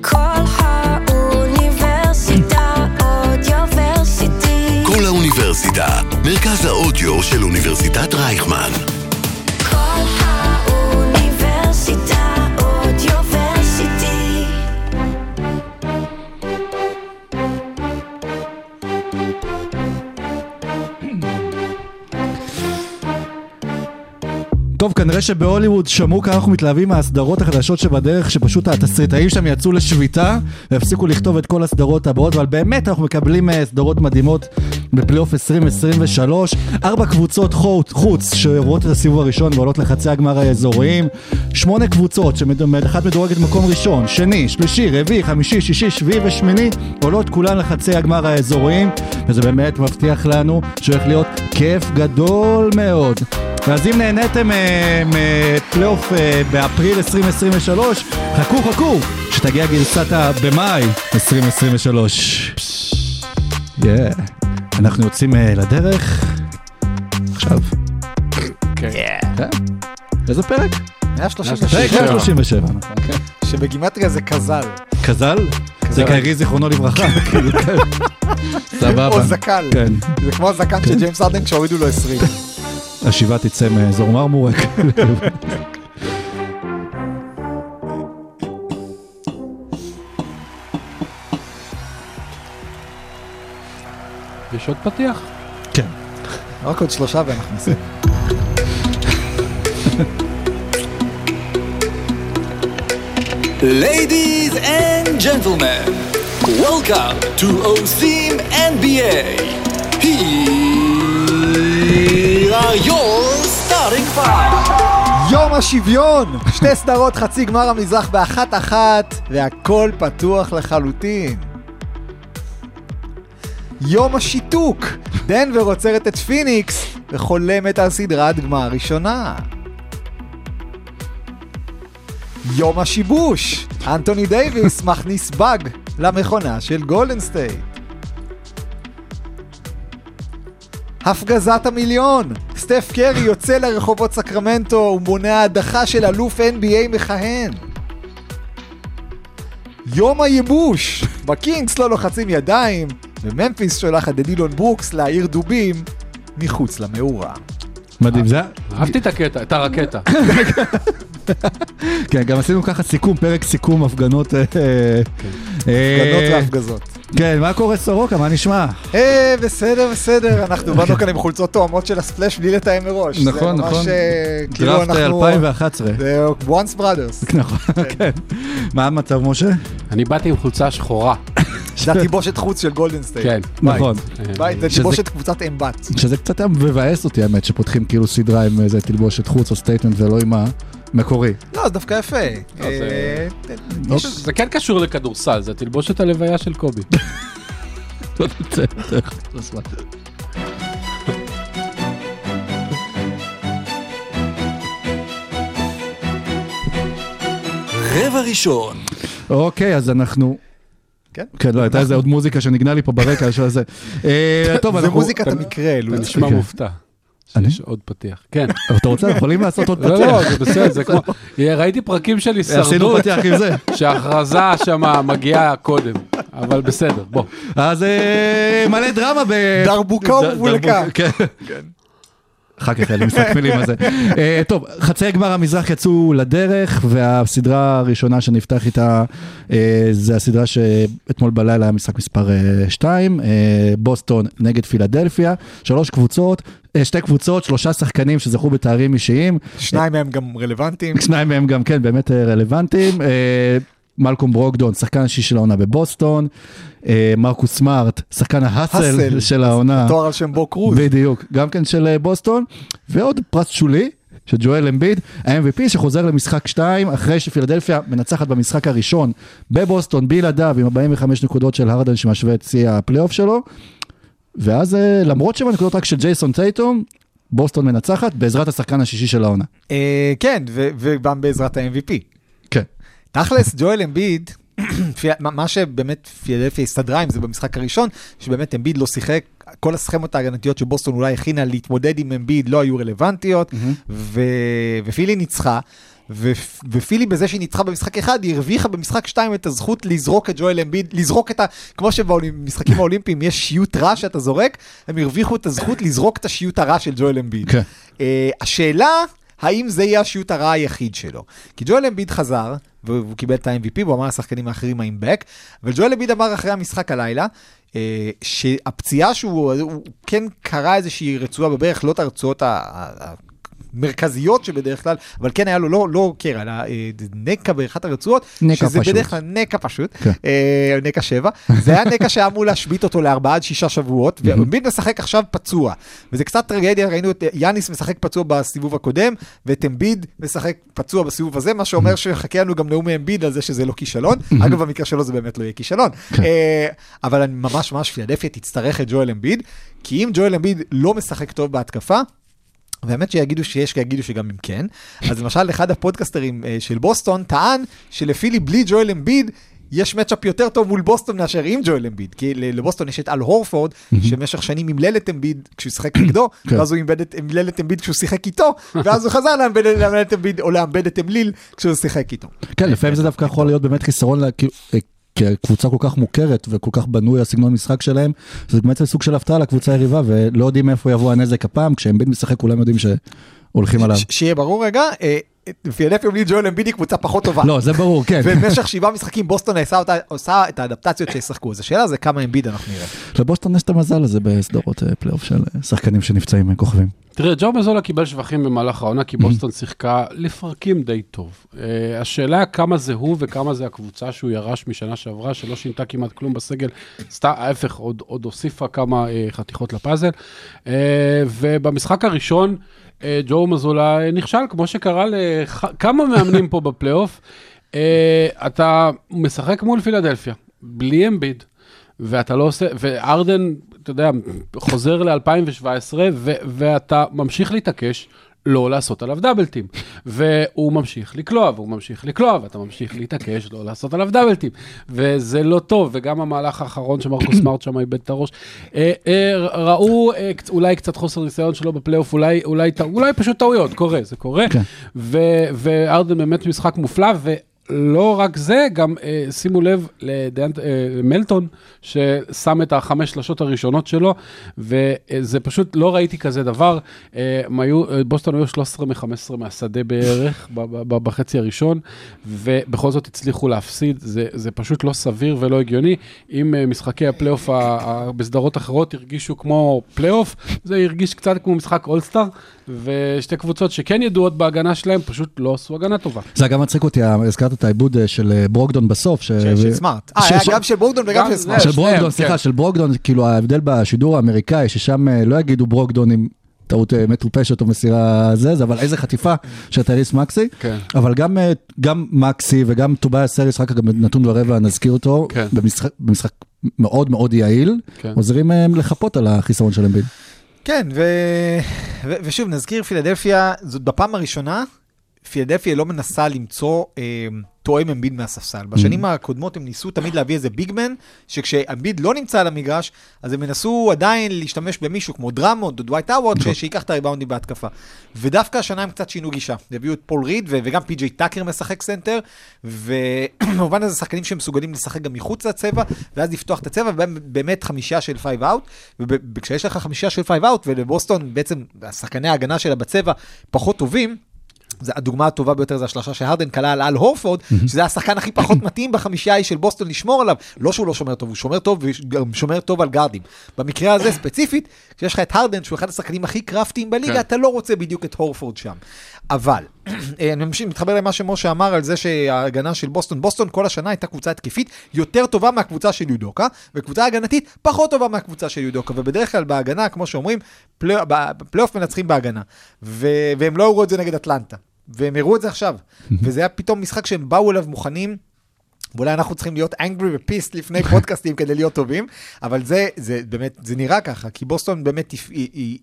כל האוניברסיטה אודיוורסיטי. כל האוניברסיטה, מרכז האודיו של אוניברסיטת רייכמן. טוב, כנראה שבהוליווד שמעו כמה אנחנו מתלהבים מהסדרות החדשות שבדרך, שפשוט התסריטאים שם יצאו לשביתה והפסיקו לכתוב את כל הסדרות הבאות, אבל באמת אנחנו מקבלים אה, סדרות מדהימות בפלייאוף 2023. ארבע קבוצות חוץ, חוץ שעוברות את הסיבוב הראשון ועולות לחצי הגמר האזוריים. שמונה קבוצות, שאחת מדורגת מקום ראשון, שני, שלישי, רביעי, חמישי, שישי, שביעי ושמיני, עולות כולן לחצי הגמר האזוריים, וזה באמת מבטיח לנו שהולך להיות כיף גדול מאוד. אז אם נהניתם אה, מפלייאוף אה, באפריל 2023, חכו חכו, שתגיע גרסת ה- במאי 2023. Yeah. אנחנו יוצאים אה, לדרך עכשיו. כן. כן. איזה פרק? 137, פרק 137. נכון. שבגימטריה זה כזל. כזל? זה קיירי זיכרונו לברכה. כאילו, כן. סבבה. או זקל. כן. זה כמו הזקן של ג'יימס ארדן כשהורידו לו 20. השיבה תצא מאזור מרמורק. יש עוד פתיח? כן. רק עוד שלושה ואנחנו נסיים. Ladies and gentlemen, welcome to OSIM NBA. Here are your starting five. יום השוויון! שתי סדרות חצי גמר המזרח באחת אחת, והכל פתוח לחלוטין. יום השיתוק! דנבר עוצרת את פיניקס וחולמת על סדרת גמר ראשונה. יום השיבוש! אנטוני דייוויס מכניס באג למכונה של גולדן סטייט. הפגזת המיליון! סטף קרי יוצא לרחובות סקרמנטו ומונע הדחה של אלוף NBA מכהן. יום הייבוש! בקינגס לא לוחצים ידיים, וממפיס שולחת את דילון ברוקס להעיר דובים מחוץ למאורה. מדהים, זה... אהבתי את הקטע, את הרקטה. כן, גם עשינו ככה סיכום, פרק סיכום הפגנות. אה, אה, הפגנות והפגזות. כן, מה קורה סורוקה? מה נשמע? אה, בסדר, בסדר, אנחנו באנו כאן עם חולצות תואמות של הספלאש בלי לתאם מראש. נכון, זה ממש, נכון. אה, כאילו דראפט אנחנו... 2011. זה Once Brothers. נכון, כן. מה המצב, משה? אני באתי עם חולצה שחורה. זה התלבושת חוץ של גולדן סטייט. כן. נכון. בית, זה שזה- תלבושת קבוצת אמבט. שזה קצת מבאס אותי, האמת, שפותחים כאילו סדרה עם איזה תלבושת חוץ או statement ולא עם המקורי. לא, זה דווקא יפה. זה- אה, אוקיי. יש- זה כן קשור לכדורסל, זה תלבושת הלוויה של קובי. רבע ראשון. אוקיי, אז אנחנו... כן? כן, לא, הייתה איזה עוד מוזיקה שנגנה לי פה ברקע של זה. אה, טוב, זה אנחנו... מוזיקת המקרה, לו. אתה נשמע כן. מופתע. אני? שיש עוד פתיח. כן. אבל אתה רוצה, יכולים לעשות עוד לא, פתיח. לא, זה בסדר, זה כמו... ראיתי פרקים של עשינו הישרדות, פתיח עם זה. שההכרזה שם מגיעה קודם, אבל בסדר, בוא. אז אה, מלא דרמה ב... דרבוקה ומבולקה. דרבוק, כן. אחר כך יהיה לי משחק מילים הזה. אה, טוב, חצי גמר המזרח יצאו לדרך, והסדרה הראשונה שנפתח איתה אה, זה הסדרה שאתמול בלילה היה משחק מספר 2, בוסטון נגד פילדלפיה, שלוש קבוצות, אה, שתי קבוצות, שלושה שחקנים שזכו בתארים אישיים. שניים מהם גם רלוונטיים. שניים מהם גם כן באמת אה, רלוונטיים. מלקום ברוקדון, שחקן השישי של העונה בבוסטון. אה, מרקוס סמארט, שחקן ההאסל האסל. של העונה. תואר על שם בו קרוז. בדיוק, גם כן של אה, בוסטון. ועוד פרס שולי. של ג'ואל אמביד, ה-MVP שחוזר למשחק 2 אחרי שפילדלפיה מנצחת במשחק הראשון בבוסטון בלעדיו עם 45 נקודות של הרדן שמשווה את שיא הפלייאוף שלו. ואז אה, למרות שבע נקודות רק של ג'ייסון טייטום, בוסטון מנצחת בעזרת השחקן השישי של העונה. כן, וגם בעזרת ה-MVP. תכלס, ג'ואל אמביד, מה שבאמת פילדלפיה הסתדרה עם זה במשחק הראשון, שבאמת אמביד לא שיחק, כל הסכמות ההגנתיות שבוסטון אולי הכינה להתמודד עם אמביד לא היו רלוונטיות, ו- ופילי ניצחה. ו- ופילי בזה שהיא ניצחה במשחק אחד, היא הרוויחה במשחק שתיים את הזכות לזרוק את ג'ואל אמביד, לזרוק את ה... כמו שבמשחקים האולימפיים יש שיוט רע שאתה זורק, הם הרוויחו את הזכות לזרוק את השיוט הרע של ג'ואל אמביד. כן. אה, השאלה, האם זה יהיה השיוט הרע היחיד שלו? כי ג'ואל אמביד חזר, והוא קיבל את ה-MVP, והוא אמר לשחקנים האחרים I'm back, אבל ג'ואל אמביד אמר אחרי המשחק הלילה, אה, שהפציעה שהוא הוא כן קרא איזושהי רצועה בברך, לא את הרצועות המרכזיות שבדרך כלל, אבל כן היה לו לא, לא קרע, אלא אה, נקע באחת הרצועות, נקע שזה פשוט. בדרך כלל נקע פשוט, כן. אה, נקע שבע, זה היה נקע שהיה אמור להשבית אותו לארבעה עד שישה שבועות, ואמביד משחק עכשיו פצוע, וזה קצת טרגדיה, ראינו את יאניס משחק פצוע בסיבוב הקודם, ואת אמביד משחק פצוע בסיבוב הזה, מה שאומר שחכה לנו גם נאום מאמביד על זה שזה לא כישלון, אגב במקרה שלו זה באמת לא יהיה כישלון, אה, אבל אני ממש ממש פילדלפיה תצטרך את ג'ואל אמביד, כי אם ג'ואל אמביד לא משחק טוב בהתקפה, והאמת שיגידו שיש שיגידו שגם אם כן. אז למשל, אחד ה podcasters אה, של בוסטון טען שלפילי בלי ג'ואל אמביד, יש matchup יותר טוב מול בוסטון מאשר עם ג'ואל אמביד. כי לבוסטון יש את אל הורפורד, שבמשך שנים אמלל את אמביד כשהוא שיחק נגדו, כן. ואז הוא אמלל את- אמביד כשהוא שיחק איתו, ואז הוא חזר לאמבל לאמן את אמביד, או לאמבד את אמליל כשהוא שיחק איתו. כן, לפעמים זה דווקא יכול להיות באמת חיסרון, אה, כקבוצה כל כך מוכרת וכל כך בנוי הסגנון משחק שלהם, זה באמת סוג של הפתעה לקבוצה היריבה, ולא יודעים מאיפה יבוא הנזק הפעם, כשאמביד משחק כולם יודעים שהולכים עליו. שיהיה ברור רגע, אה, פילדלפיה בלי ג'ואל אמביד היא קבוצה פחות טובה. לא, זה ברור, כן. ובמשך שבעה משחקים בוסטון עושה את האדפטציות שישחקו. אז השאלה זה כמה אמביד אנחנו נראה. לבוסטון יש את המזל הזה בסדרות אה, פלייאוף של אה, שחקנים שנפצעים אה, כוכבים. תראה, ג'ו מזולה קיבל שבחים במהלך העונה, כי בוסטון שיחקה לפרקים די טוב. אה, השאלה כמה זה הוא וכמה זה הקבוצה שהוא ירש משנה שעברה, שלא שינתה כמעט כלום בסגל, סתם, ההפך, עוד, עוד הוסיפה כמה uh, חתיכות לפאזל. Uh, ובמשחק הראשון, ג'ו מזולה אה, נכשל, כמו שקרה לכמה מאמנים פה בפלייאוף. אתה משחק מול פילדלפיה, בלי אמביד. ואתה לא עושה, וארדן, אתה יודע, חוזר ל-2017, ואתה ממשיך להתעקש לא לעשות עליו דאבלטים. והוא ממשיך לקלוע, והוא ממשיך לקלוע, ואתה ממשיך להתעקש לא לעשות עליו דאבלטים. וזה לא טוב, וגם המהלך האחרון שמרקוס סמארט שם איבד את הראש. אה, אה, ראו אה, אולי קצת חוסר ניסיון שלו בפלייאוף, אולי, אולי, אולי פשוט טעויות, קורה, זה קורה. כן. ו- וארדן באמת משחק מופלא, ולא רק זה, גם אה, שימו לב אה, מלטון, ששם את החמש שלשות הראשונות שלו, וזה פשוט, לא ראיתי כזה דבר. אה, היו, אה, בוסטון היו 13 מ-15 מהשדה בערך, ב- ב- ב- בחצי הראשון, ובכל זאת הצליחו להפסיד, זה, זה פשוט לא סביר ולא הגיוני. אם אה, משחקי הפלייאוף בסדרות אחרות הרגישו כמו פלייאוף, זה הרגיש קצת כמו משחק אולסטאר, ושתי קבוצות שכן ידועות בהגנה שלהם, פשוט לא עשו הגנה טובה. זה גם מצחיק אותי, הזכרת את האיבוד אה, של אה, ברוקדון בסוף. ש- של- סמארט. אה, של- היה גם של בורדון וגם גם של. סמארט. של ברוקדון, כן. סליחה, של ברוקדון, כאילו ההבדל בשידור האמריקאי, ששם אה, לא יגידו ברוקדון עם טעות מטופשת או מסירה זה, זה, אבל איזה חטיפה של טייריס מקסי. כן. אבל גם, גם מקסי וגם טובאיה סריס, רק גם נתון ברבע, נזכיר אותו, כן. במשחק, במשחק מאוד מאוד יעיל, כן. עוזרים לחפות על החיסרון של אמביד. כן, ו... ו... ושוב, נזכיר, פילדלפיה, זאת בפעם הראשונה, פילדלפיה לא מנסה למצוא אה, תואם אמביד מהספסל. בשנים הקודמות הם ניסו תמיד להביא איזה big man, שכשאמביד לא נמצא על המגרש, אז הם ינסו עדיין להשתמש במישהו כמו דרמונד או דווייט האוורד, ש... שייקח את הריבאונדים בהתקפה. ודווקא השנה הם קצת שינו גישה. הביאו את פול ריד, ו... וגם פי.ג'יי טאקר משחק סנטר, ובמובן הזה שחקנים שמסוגלים לשחק גם מחוץ לצבע, ואז לפתוח את הצבע, ובאמת חמישייה של five out, וכשיש לך חמישייה של five out, ולבוסטון בעצם שחקני ההגנה שלה בצבע פחות טובים, זה הדוגמה הטובה ביותר זה השלושה שהרדן כלה על אל הורפורד, שזה השחקן הכי פחות מתאים בחמישייה ההיא של בוסטון לשמור עליו. לא שהוא לא שומר טוב, הוא שומר טוב וגם שומר טוב על גארדים. במקרה הזה ספציפית, כשיש לך את הרדן, שהוא אחד השחקנים הכי קרפטיים בליגה, כן. אתה לא רוצה בדיוק את הורפורד שם. אבל, אה, אני ממשיך, מתחבר למה שמשה אמר על זה שההגנה של בוסטון, בוסטון כל השנה הייתה קבוצה התקפית יותר טובה מהקבוצה של יודוקה, וקבוצה הגנתית פחות טובה מהקבוצה של יודוקה, ובדרך כלל בהגנה, כמו שאומרים, פלי- בפלייאוף מנצחים בהגנה, ו- והם לא הראו את זה נגד אטלנטה. והם הראו את זה עכשיו, וזה היה פתאום משחק שהם באו אליו מוכנים, ואולי אנחנו צריכים להיות angry ו-pissed לפני פודקאסטים כדי להיות טובים, אבל זה, זה באמת, זה נראה ככה, כי בוסטון באמת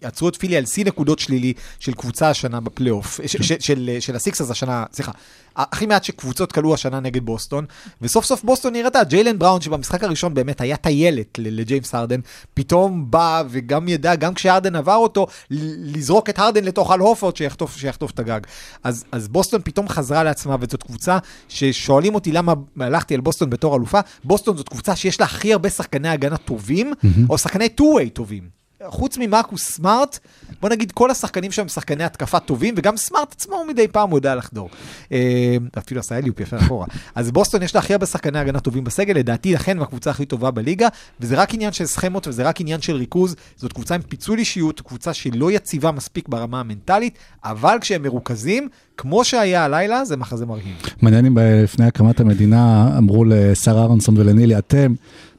עצרו את פילי על שיא נקודות שלילי של קבוצה השנה בפלייאוף, ש- ש- של, של הסיקסרס השנה, סליחה, הכי מעט שקבוצות קלעו השנה נגד בוסטון, וסוף סוף בוסטון נראתה, ג'יילן בראון שבמשחק הראשון באמת היה טיילת לג'יימס הרדן, פתאום בא וגם ידע, גם כשהרדן עבר אותו, לזרוק את הרדן לתוך אל הורפורד שיחטוף, שיחטוף את הגג. אז, אז בוסטון פתאום חזרה לעצמה, וזאת קבוצה ששואלים אותי למה הלכתי על בוסטון בתור אלופה, בוסטון זאת קבוצה שיש לה הכי הרבה שחקני הגנה טובים, או שחקני two-way טובים. חוץ ממרקוס סמארט, בוא נגיד כל השחקנים שם הם שחקני התקפה טובים, וגם סמארט עצמו הוא מדי פעם הוא יודע לחדור. אה, אפילו עשה alley-oop יפה אחורה. אז בוסטון יש לה הכי הרבה שחקני הגנה טובים בסגל, לדעתי לכן הקבוצה הכי טובה בליגה, וזה רק עניין של סכמות וזה רק עניין של ריכוז. זאת קבוצה עם פיצול אישיות, קבוצה שהיא לא יציבה מספיק ברמה המנטלית, אבל כשהם מרוכזים, כמו שהיה הלילה, זה מחזה מרהיב. מעניין אם לפני הקמת המדינה אמרו לשר אהרונסון ולנילי, אתם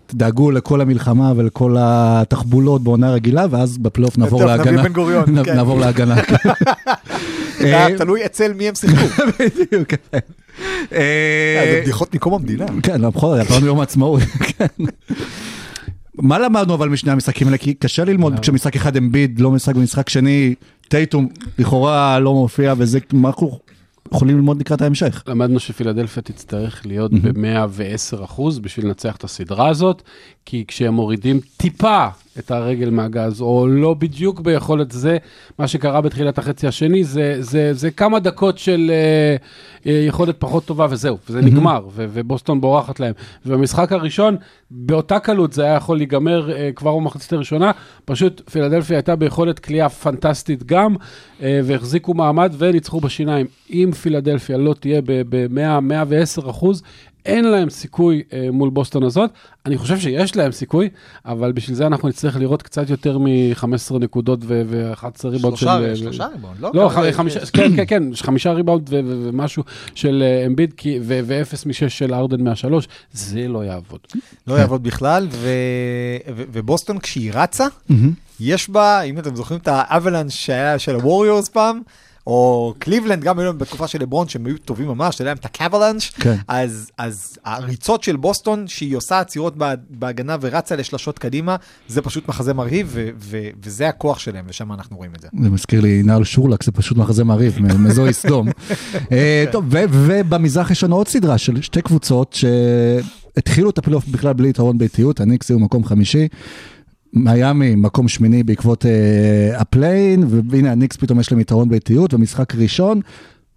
תדאגו לכל המלחמה ולכל התחבולות בעונה רגילה, ואז בפלייאוף נעבור טוב, נביא להגנה. כן. נעבור להגנה. זה אה, היה תלוי אצל מי הם שיחקו. בדיוק. אה, זה בדיחות מקום המדינה. כן, לא, בכל זאת, עברנו יום העצמאות. כן. מה למדנו אבל משני המשחקים האלה? כי קשה ללמוד כשמשחק אחד אמביד, לא משחק במשחק שני, טייטום לכאורה לא מופיע, וזה מה אנחנו יכולים ללמוד לקראת ההמשך. למדנו שפילדלפיה תצטרך להיות ב-110 אחוז בשביל לנצח את הסדרה הזאת, כי כשהם מורידים טיפה את הרגל מהגז, או לא בדיוק ביכולת זה, מה שקרה בתחילת החצי השני, זה, זה, זה כמה דקות של אה, אה, יכולת פחות טובה וזהו, וזה נגמר, ו- ובוסטון בורחת להם. ובמשחק הראשון, באותה קלות זה היה יכול להיגמר אה, כבר במחצית הראשונה, פשוט פילדלפיה הייתה ביכולת קליעה פנטסטית גם, אה, והחזיקו מעמד וניצחו בשיניים. אם פילדלפיה לא תהיה ב-100-110 אחוז, אין להם סיכוי אה, מול בוסטון הזאת. אני חושב שיש להם סיכוי, אבל בשביל זה אנחנו נצטרך לראות קצת יותר מ-15 נקודות ו-11 ריבאונד של... שלושה אה, שלושה ריבאונד, לא? לא, ח- חמישה, כן, כן, כן, חמישה ריבאונד ו- ו- ומשהו של אה, אמביד, כי- ו- ואפס משש של הארדן מהשלוש, זה לא יעבוד. לא יעבוד בכלל, ו... ו... ובוסטון כשהיא רצה, יש בה, אם אתם זוכרים את ה avalanche שהיה של הווריורס פעם, או קליבלנד, גם היום בתקופה של לברון, שהם היו טובים ממש, אתה יודע, את ה avalanche, כן. אז, אז הריצות של בוסטון, שהיא עושה עצירות בה- בהגנה ורצה לשלשות קדימה, זה פשוט מחזה מרהיב, ו... ו... וזה הכוח שלהם, ושם אנחנו רואים את זה. זה מזכיר לי נעל שורלק, זה פשוט מחזה מעריב, מ- מזוהי סדום. אה, טוב, ובמזרח יש לנו עוד סדרה של שתי קבוצות שהתחילו את הפלייאוף בכלל בלי יתרון ביתיות, הניקס היו מקום חמישי. מיאמי מקום שמיני בעקבות אה, הפליין, והנה הניקס פתאום יש להם יתרון ביתיות, ומשחק ראשון,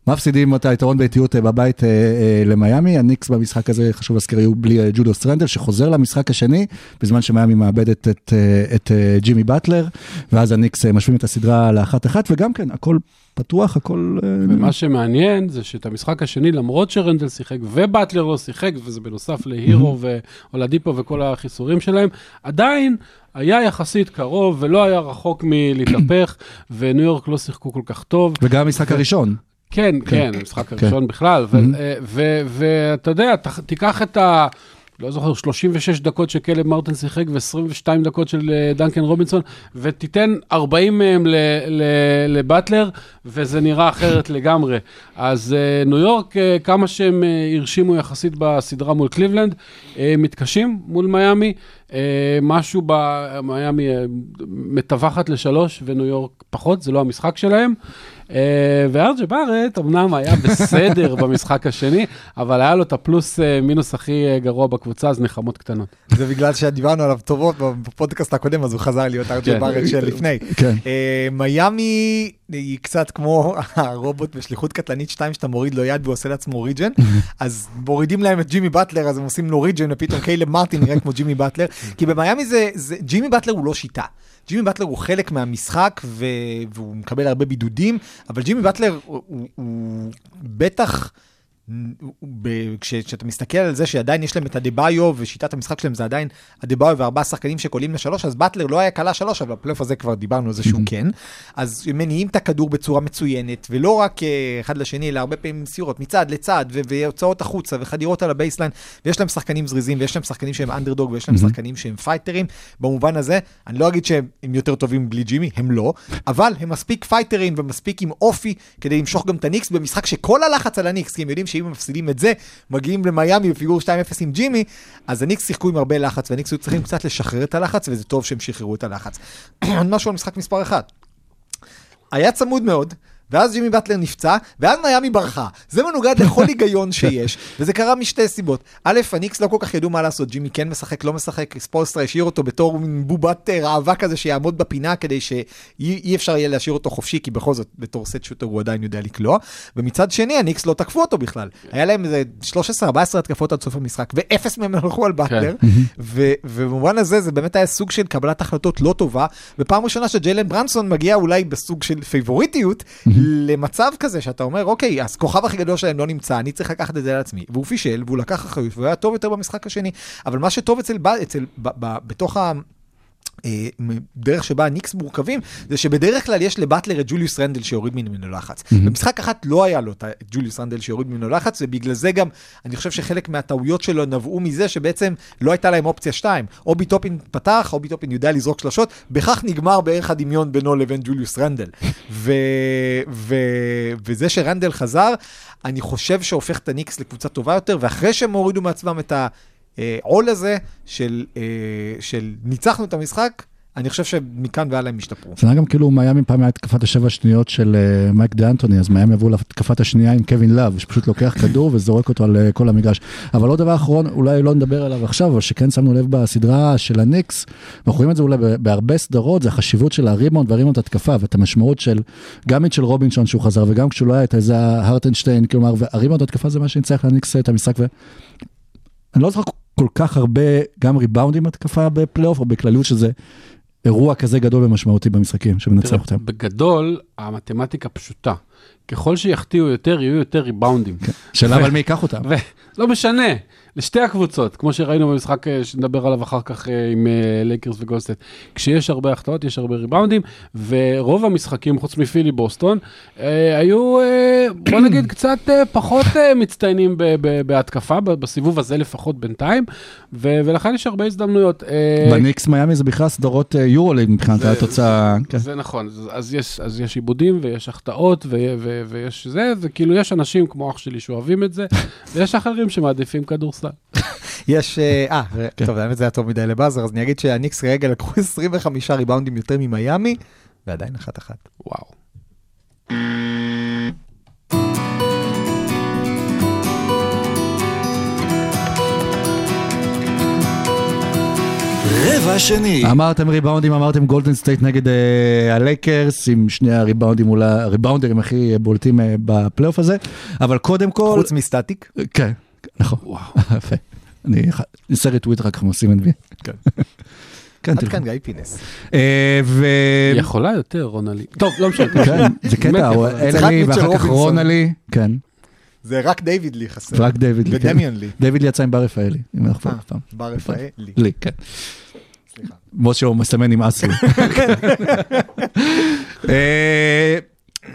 מפסידים את היתרון ביתיות אה, בבית אה, אה, למיאמי, הניקס במשחק הזה, חשוב להזכיר, היו בלי ג'ודו סטרנדל, שחוזר למשחק השני, בזמן שמיאמי מאבדת את, את ג'ימי באטלר, ואז הניקס משווים את הסדרה לאחת אחת, וגם כן, הכל פתוח, הכל... ומה שמעניין זה שאת המשחק השני, למרות שרנדל שיחק ובטלר לא שיחק, וזה בנוסף להירו ואולדיפו וכל החיסורים שלהם, עדיין היה יחסית קרוב ולא היה רחוק מלהתהפך, וניו יורק לא שיחקו כל כך טוב. וגם המשחק הראשון. כן, כן, המשחק הראשון בכלל, ו- אה, ו- ואתה יודע, תיקח את ה... לא זוכר, 36 דקות שקלב מרטין שיחק ו-22 דקות של אה, דנקן רובינסון, ותיתן 40 מהם לבטלר, וזה נראה אחרת לגמרי. אז אה, ניו יורק, אה, כמה שהם הרשימו יחסית בסדרה מול קליבלנד, מתקשים מול מיאמי. משהו במיאמי מטווחת לשלוש וניו יורק פחות, זה לא המשחק שלהם. אה, וארג'ה בארט אמנם היה בסדר במשחק השני, אבל היה לו את הפלוס אה, מינוס הכי אה, גרוע בקבוצה, אז נחמות קטנות. זה בגלל שדיברנו עליו טובות בפודקאסט הקודם, אז הוא חזר להיות ארג'יי כן. בארט של לפני. כן. מיאמי היא קצת כמו הרובוט בשליחות קטלנית 2 שאתה מוריד לו יד ועושה לעצמו regen, אז מורידים להם את ג'ימי באטלר, אז הם עושים לו regen, ופתאום קיילב מרטין נראה כמו ג'ימי באטלר, כי במיאמי זה, זה, ג'ימי באטלר הוא לא שיטה. ג'ימי באטלר הוא חלק מהמשחק, ו... והוא מקבל הרבה בידודים, אבל ג'ימי באטלר הוא, הוא, הוא בטח... כשאתה מסתכל על זה שעדיין יש להם את אדבאיו ושיטת המשחק שלהם זה עדיין אדבאיו וארבעה שחקנים שקולעים לשלוש, אז באטלר לא היה קלע שלוש, אבל בפלייאוף הזה כבר דיברנו על זה שהוא כן. אז הם מניעים את הכדור בצורה מצוינת, ולא רק אה, אחד לשני, אלא הרבה פעמים מסירות מצד לצד, והוצאות החוצה, וחדירות על ה baseline, ויש להם שחקנים זריזים, ויש להם שחקנים שהם אנדרדוג, ויש להם שחקנים שהם פייטרים. במובן הזה, אני לא אגיד שהם הם יותר טובים בלי ג'ימי, הם לא, אבל הם מספיק פייטרים ומספיק עם אופי כדי למשוך גם את הניקס במשחק שכל הלחץ על הניקס, כי הם יודעים שאם הם מפסידים את זה, מגיעים למיאמי בפיגור 2-0 עם ג'ימי, אז הניקס שיחקו עם הרבה לחץ, והניקס היו צריכים קצת לשחרר את הלחץ, וזה טוב שהם שחררו את הלחץ. משהו על משחק מספר 1. היה צמוד מאוד, ואז ג'ימי באטלר נפצע, ואז מיאמי ברחה. זה מנוגד לכל היגיון שיש, וזה קרה משתי סיבות. א', הניקס לא כל כך ידעו מה לעשות, ג'ימי כן משחק, לא משחק, ספולסטרה השאיר אותו בתור מין בובת אה, ראווה כזה שיעמוד בפינה כדי שאי אפשר יהיה להשאיר אותו חופשי, כי בכל זאת, בתור set shooter הוא עדיין יודע לקלוע. ומצד שני, הניקס לא תקפו אותו בכלל. היה להם איזה 13-14 התקפות עד סוף המשחק, ואפס מהם הלכו על באטלר, ו- ובמובן הזה זה באמת היה סוג של קבלת החלטות לא טובה, ופעם ראשונה שג'יילן ברנסון מגיע אולי בסוג של פייבוריטיות, למצב כזה שאתה אומר, אוקיי, אז כוכב הכי גדול שלהם לא נמצא, אני צריך לקחת את זה על עצמי. והוא פישל, והוא לקח אחריות, והוא היה טוב יותר במשחק השני. אבל מה שטוב אצל, אצל, ב- ב- בתוך ה... אה, דרך שבה הניקס מורכבים, זה שבדרך כלל יש לבטלר את ג'וליוס רנדל שיוריד ממנו לחץ. במשחק אחת לא היה לו את ג'וליוס רנדל שיוריד ממנו לחץ, ובגלל זה גם, אני חושב שחלק מהטעויות שלו נבעו מזה שבעצם לא הייתה להם אופציה 2. אובי טופין פתח, אובי טופין יודע לזרוק שלשות, בכך נגמר בערך הדמיון בינו לבין ג'וליוס רנדל. ו... ו... וזה שרנדל חזר, אני חושב שהופך את הניקס לקבוצה טובה יותר, ואחרי שהם הורידו מעצמם את ה... העול הזה של, אה, של ניצחנו את המשחק, אני חושב שמכאן והלאה הם השתפרו. זה היה גם כאילו מיאמי פעם היה התקפת השבע שניות של אה, מייק דה אנטוני, אז מיאמי עברו להתקפת השנייה עם קווין לאב, שפשוט לוקח כדור וזורק אותו על אה, כל המגרש. אבל עוד דבר אחרון, אולי לא נדבר עליו עכשיו, אבל שכן שמנו לב בסדרה של הניקס, אנחנו רואים את זה אולי בהרבה סדרות, זה החשיבות של הריבאונד והריבאונד התקפה, ואת המשמעות של, גם את של רובינסון שהוא חזר, וגם כשהוא לא היה את איזה הרטנשטיין, כלומר, והריבאונד התקפה זה מה שניצח לניקס את המשחק, ואני לא זוכר כל כך הרבה, גם ריבאונדים התקפה בפלייאוף, או בכלליות שזה אירוע כזה גדול ומשמעותי במשחקים, שמנצח תראה, אותם. בגדול, המתמטיקה פשוטה. ככל שיחטיאו יותר, יהיו יותר ריבאונדים. שאלה ו- אבל מי ייקח אותם. ולא משנה, לשתי הקבוצות, כמו שראינו במשחק אה, שנדבר עליו אחר כך אה, עם אה, לייקרס וגולדן סטייט. כשיש הרבה החטאות, יש הרבה ריבאונדים, ורוב המשחקים, חוץ מפילי בוסטון, אה, היו, אה, בוא נגיד, קצת אה, פחות אה, מצטיינים בהתקפה, בסיבוב הזה לפחות בינתיים, ולכן יש הרבה הזדמנויות. אה, בניקס מיאמי זה בכלל סדרות אה, יורוליג מבחינת התוצאה. כן. זה נכון, אז- יש, עיבודים ויש החטאות ויש זה, וכאילו יש אנשים כמו אח שלי שאוהבים את זה, ויש אחרים שמעדיפים כדורסל. יש, אה, אה, טוב, האמת זה היה טוב מדי לבאזר, אז אני אגיד שהניקס כרגע לקחו 25 ריבאונדים יותר ממיאמי, ועדיין אחת-אחת. וואו. רבע שני. אמרתם ריבאונדים, אמרתם גולדן סטייט נגד אה, הלייקרס, עם שני הריבאונדים, אולי הריבאונדרים הכי בולטים אה, בפלייאוף הזה, אבל קודם כל... חוץ מסטטיק. כן, נכון. וואו. יפה. אני סרט טוויטר רק עושים NBA. כן. כן, עד. כאן גיא פינס. אה, ו... יכולה יותר, רונלי. טוב, לא משנה. כן, זה קטע, לי, מיטשל ואחר כך. רונלי, כן, זה רק דיוויד לי חסר. רק דיוויד לי. כן. ודמיון לי. דיוויד לי יצא עם בר רפאלי, אם אנחנו אה, פעם. בר רפאלי. לי, כן. סליחה. משה הוא מסמן עם אסי.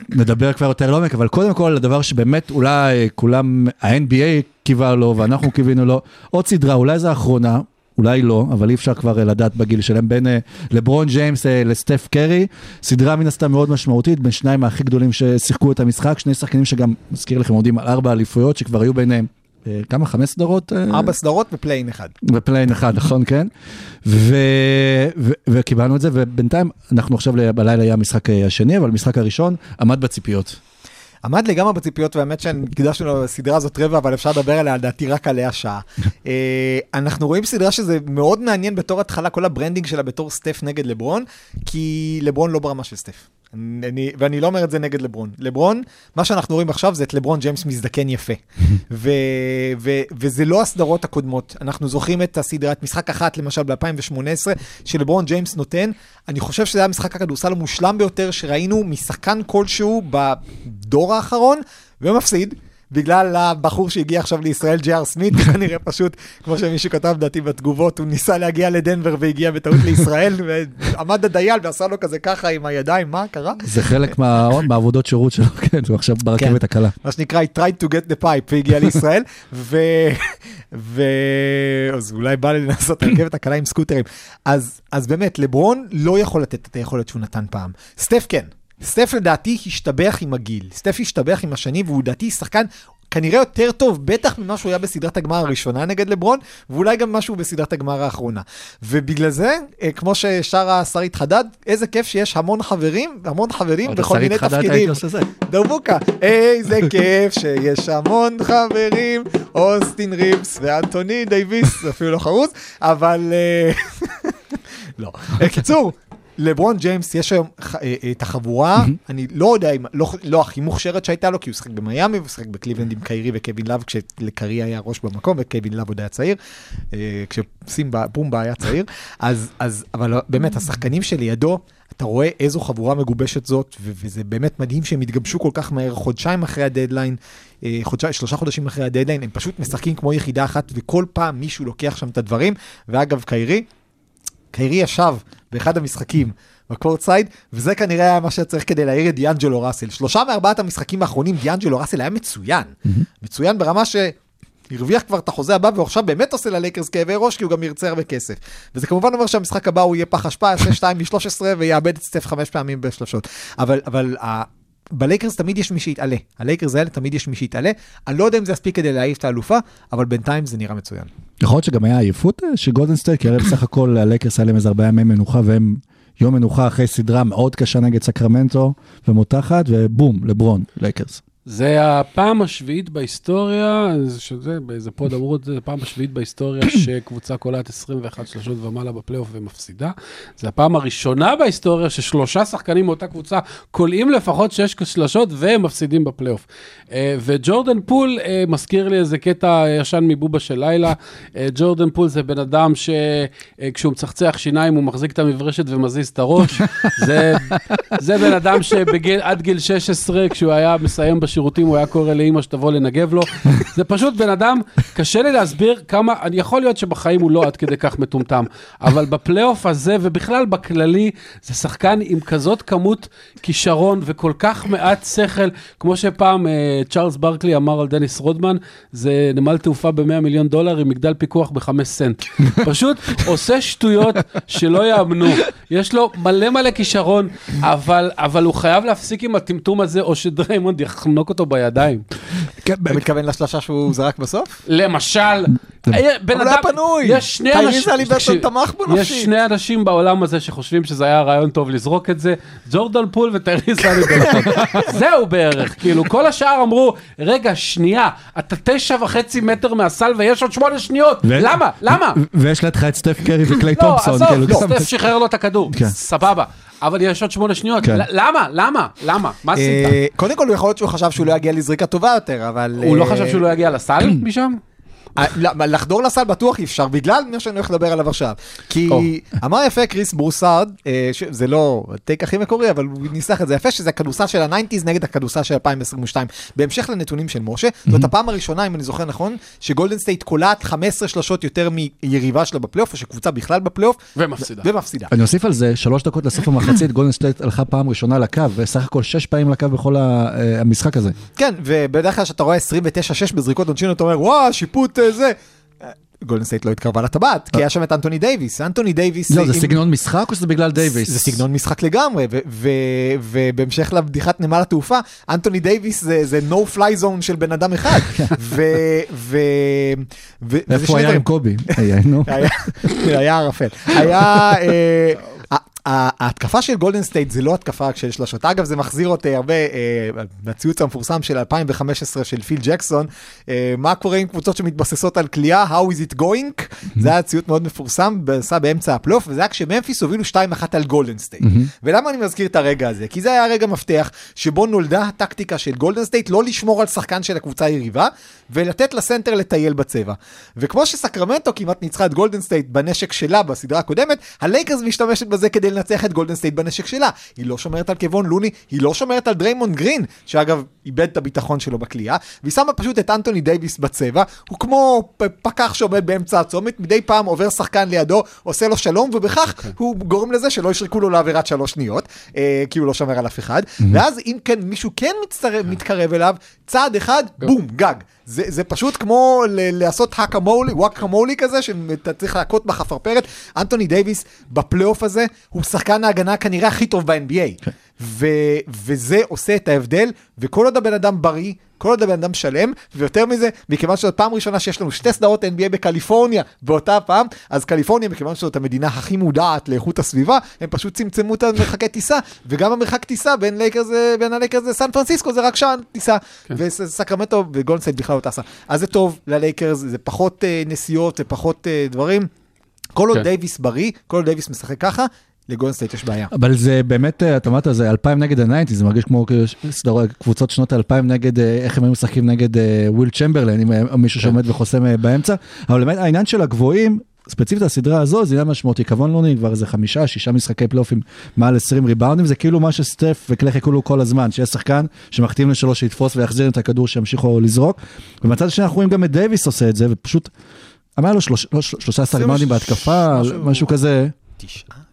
נדבר כבר יותר לעומק, אבל קודם כל, הדבר שבאמת אולי כולם, ה-NBA קיווה לו ואנחנו קיווינו לו, עוד סדרה, אולי זו האחרונה, אולי לא, אבל אי אפשר כבר אה, לדעת בגיל שלהם, בין אה, לברון ג'יימס אה, לסטף קרי, סדרה מן הסתם מאוד משמעותית, בין שניים הכי גדולים ששיחקו את המשחק, שני שחקנים שגם, מזכיר לכם, עומדים על ארבע אליפויות, שכבר היו ביניהם, כמה? חמש סדרות? אה? ארבע סדרות ופליי אין אחד. בפליי אין אחד, נכון, כן? ו... ו... וקיבלנו את זה, ובינתיים, אנחנו עכשיו בלילה יהיה המשחק אה, השני, אבל המשחק הראשון עמד בציפיות. עמד לגמרי בציפיות, והאמת שהקדשנו לסדרה הזאת רבע, אבל אפשר לדבר עליה, לדעתי, רק עליה שעה. אה, אנחנו רואים סדרה שזה מאוד מעניין בתור התחלה, כל ה branding שלה בתור סטף נגד לברון, כי לברון לא ברמה של סטף. אני, ואני לא אומר את זה נגד לברון. לברון, מה שאנחנו רואים עכשיו זה את לברון ג'יימס מזדקן יפה. ו, ו, וזה לא הסדרות הקודמות. אנחנו זוכרים את הסדרה, את משחק אחת, למשל ב-2018, שלברון ג'יימס נותן. אני חושב שזה היה משחק הכדורסל המושלם ביותר שראינו משחקן כלשהו בדור האחרון, ומפסיד. בגלל הבחור שהגיע עכשיו לישראל, ג'י.אר סמית, כנראה פשוט, כמו שמישהו כתב לדעתי בתגובות, הוא ניסה להגיע לדנבר והגיע בטעות לישראל, ועמד הדייל ועשה לו כזה ככה עם הידיים, מה קרה? זה חלק מה... מהעבודות שירות שלו, כן, הוא עכשיו ברכבת הקלה. מה שנקרא, he tried to get the pipe והגיע לישראל, ו... ו... אז אולי בא לי לנסות רכבת הקלה עם סקוטרים. אז באמת, לברון לא יכול לתת את היכולת שהוא נתן פעם. סטף כן. סטף לדעתי השתבח עם הגיל. סטף השתבח עם השנים, והוא לדעתי שחקן כנראה יותר טוב, בטח ממה שהוא היה בסדרת הגמר הראשונה נגד לברון, ואולי גם משהו בסדרת הגמר האחרונה. ובגלל זה, אה, כמו ששרה שרית חדד, איזה כיף שיש המון חברים, המון חברים בכל מיני תפקידים. דרבוקה, איזה כיף שיש המון חברים, אוסטין ריבס ואנטוני דייוויס, אפילו לא חרוז, אבל... אה, לא. קיצור, לברון ג'יימס יש היום ח- אה, אה, את החבורה, אני לא יודע אם, לא, לא הכי מוכשרת שהייתה לו, כי הוא שיחק במיאמי, הוא שיחק בקליבלנד עם קיירי וקווין לאב, כשלקרי היה ראש במקום, וקווין לאב עוד היה צעיר, אה, כשסימבה, בומבה היה צעיר, אז, אז, אבל באמת, השחקנים שלידו, אתה רואה איזו חבורה מגובשת זאת, ו- וזה באמת מדהים שהם התגבשו כל כך מהר, חודשיים אחרי הדדליין, אה, חודשיים, שלושה חודשים אחרי הדדליין, הם פשוט משחקים כמו יחידה אחת, וכל פעם מישהו לוקח שם את הדברים, ואגב, קיירי, קיירי ישב באחד המשחקים ב courtside, וזה כנראה היה מה שצריך כדי להעיר את דיאנג'לו ראסל. שלושה מארבעת המשחקים האחרונים, דיאנג'לו ראסל היה מצוין. מצוין ברמה ש... הרוויח כבר את החוזה הבא, ועכשיו באמת עושה ללייקרס כאבי ראש, כי הוא גם ירצה הרבה כסף. וזה כמובן אומר שהמשחק הבא הוא יהיה פח אשפה, יעשה 2 מ-13 ויאבד את סטף חמש פעמים בשלושות. אבל, אבל. בלייקרס תמיד יש מי שיתעלה. הלייקרס האלה תמיד יש מי שיתעלה. אני לא יודע אם זה יספיק כדי להעיף את האלופה, אבל בינתיים זה נראה מצוין. יכול להיות שגם היה עייפות אה, של גולדן סטייט, כי הרי בסך הכל הלייקרס היה להם איזה ארבעה ימי מנוחה, והם יום מנוחה אחרי סדרה מאוד קשה נגד סקרמנטו ומותחת, ובום, לברון, לייקרס. זה הפעם השביעית בהיסטוריה, שזה, באיזה pod אמרו את זה, הפעם השביעית בהיסטוריה שקבוצה קולעת 21 שלושות ומעלה בפלייאוף ומפסידה. זה הפעם הראשונה בהיסטוריה ששלושה שחקנים מאותה קבוצה קולעים לפחות 6 שלשות והם מפסידים בפלייאוף. אה, וג'ורדן פול אה, מזכיר לי איזה קטע ישן מבובה של לילה. אה, ג'ורדן פול זה בן אדם שכשהוא מצחצח שיניים הוא מחזיק את המברשת ומזיז את הראש. זה, זה בן אדם שעד גיל 16, כשהוא היה מסיים בשירותים, הוא היה קורא לאימא שתבוא לנגב לו. זה פשוט בן אדם, קשה לי להסביר כמה, אני יכול להיות שבחיים הוא לא עד כדי כך מטומטם, אבל בפלייאוף הזה, ובכלל בכללי, זה שחקן עם כזאת כמות כישרון וכל כך מעט שכל, כמו שפעם אה, צ'ארלס ברקלי אמר על דניס רודמן, זה נמל תעופה ב-100 מיליון דולר עם מגדל פיקוח בחמש סנט. פשוט עושה שטויות שלא יאמנו. יש לו מלא מלא כישרון, אבל, אבל הוא חייב להפסיק עם הטמטום הזה, או שדריימונד יחנוק אותו בידיים. כן, אתה מתכוון לשלושה שהוא זרק בסוף? למשל, בן אבל הוא היה פנוי. יש שני אנשים, הליברטון תקשיב, תמך בו יש נפשית. שני אנשים בעולם הזה שחושבים שזה היה רעיון טוב לזרוק את זה, ג'ורדן פול וטייריס הליברטון. זהו בערך, כאילו כל השאר אמרו, רגע, שנייה, אתה תשע וחצי מטר מהסל ויש עוד שמונה שניות, למה? למה? ויש לידך את סטף קרי וקליי לא, תומפסון. עזוב, כאילו, לא, גם- סטף שחרר לו את הכדור, כן. סבבה. אבל יש עוד שמונה שניות, כן. למה? למה? למה? מה עשית? אה, קודם כל, יכול להיות שהוא חשב שהוא לא יגיע לזריקה טובה יותר, אבל... הוא לא אה, חשב שהוא לא יגיע לסל משם? לחדור לסל בטוח אי אפשר, בגלל מה שאני הולך לדבר עליו עכשיו. כי. אמר יפה קריס ברוסארד, אה, זה לא ה take הכי מקורי, אבל הוא ניסח את זה יפה, שזה הכדורסל של ה nineties נגד הכדורסל של 2022. בהמשך לנתונים של משה, זאת הפעם הראשונה, אם אני זוכר נכון, שגולדן סטייט קולעת 15 שלשות יותר מיריבה שלה בפלייאוף, או שקבוצה בכלל בפלייאוף. ומפסידה. ומפסידה. אני אוסיף על זה, שלוש דקות לסוף המחצית, גולדן סטייט הלכה פעם ראשונה לקו, וסך הכל שש פעמים לקו בכל אה, המשחק הזה. כן, ובדרך כלל כשאתה רואה 29-6 בזריקות עונשין, אתה אומר, וואו, שיפוט זה. אה, גולדן סטייט לא התקרבה לטבעת, כי היה שם את אנטוני דייוויס. אנטוני דייוויס... לא, זה סגנון משחק או שזה בגלל דייוויס? זה סגנון משחק לגמרי, ובהמשך לבדיחת נמל התעופה, אנטוני דייוויס זה, no fly zone של בן אדם אחד. איפה היה. עם קובי? היה, נו. היה- היה ערפל. היה... אה, ההתקפה של גולדן סטייט זה לא התקפה של שלושות. אגב, זה מחזיר אותי הרבה, אה, בציוץ המפורסם של 2015 של פיל ג'קסון, אה, מה קורה עם קבוצות שמתבססות על קליעה, How is it going? זה היה ציוץ מאוד מפורסם, עשה באמצע הפלייאוף, וזה היה כשממפיס הובילו 2-1 על גולדן סטייט. ולמה אני מזכיר את הרגע הזה? כי זה היה רגע מפתח שבו נולדה הטקטיקה של גולדן סטייט לא לשמור על שחקן של הקבוצה היריבה, ולתת לסנטר לטייל בצבע. וכמו שסקרמנטו כמעט ניצחה את גולדן סטייט בנשק שלה בסדרה הקודמת, הלייקרס משתמשת בזה כדי לנצח את גולדן סטייט בנשק שלה. היא לא שומרת על קיוון לוני, היא לא שומרת על דריימונד גרין, שאגב, איבד את הביטחון שלו בקליעה, והיא שמה פשוט את אנטוני דייוויס בצבע, הוא כמו פקח שעומד באמצע הצומת, מדי פעם עובר שחקן לידו, עושה לו שלום, ובכך הוא גורם לזה שלא ישרקו לו לעבירת שלוש שניות, אה, כי הוא לא שומר על אף אחד, ואז אם כן מישהו כן מצטרף, מתקרב אליו, צעד אחד, בום, גג. זה, זה פשוט כמו ל- לעשות וואק-א-מול, whack-a-mole כזה, שאתה צריך להכות בחפרפרת. אנטוני דייוויס בפלייאוף הזה הוא שחקן ההגנה כנראה הכי טוב ב-NBA. ו, וזה עושה את ההבדל, וכל עוד הבן אדם בריא, כל עוד הבן אדם שלם, ויותר מזה, מכיוון שזאת פעם ראשונה שיש לנו שתי סדרות NBA בקליפורניה באותה פעם, אז קליפורניה, מכיוון שזאת המדינה הכי מודעת לאיכות הסביבה, הם פשוט צמצמו את המרחקי טיסה, וגם המרחק טיסה בין לייקרס, בין הלייקרס לסן פרנסיסקו זה רק שעה טיסה, כן. וסקרמנטו וגולדן סטייט בכלל לא טסה. אז זה טוב ללייקרס, זה פחות אה, נסיעות, זה פחות אה, דברים. כל עוד כן. דייוויס בריא, כל עוד דייוויס משחק ככה, לגולדסטייט יש בעיה. אבל זה באמת, אה, אתה אמרת, זה 2000 נגד ה nineties, זה מרגיש כמו כאילו סדרות, קבוצות שנות 2000 נגד, אה, איך הם היו משחקים נגד אה, וויל צ'מברלין, עם אה, מישהו שעומד וחוסם באמצע, אבל באמת העניין של הגבוהים, ספציפית הסדרה הזו, זה עניין משמעותי, כבון לוני כבר איזה חמישה, שישה משחקי פלייאופים מעל 20 ריבאונדים, זה כאילו מה שסטף וקליי חיכו כל הזמן, שיהיה שחקן שמחטיאים לשלוש שיתפוס ויחזיר את הכדור שימשיכו לזרוק, ומצד השני אנחנו רואים גם את דייוויס עושה את זה, ופשוט, אמר לו שלוש- לא, 13 ריבאונדים בהתקפה, משהו- משהו כזה. תשעה?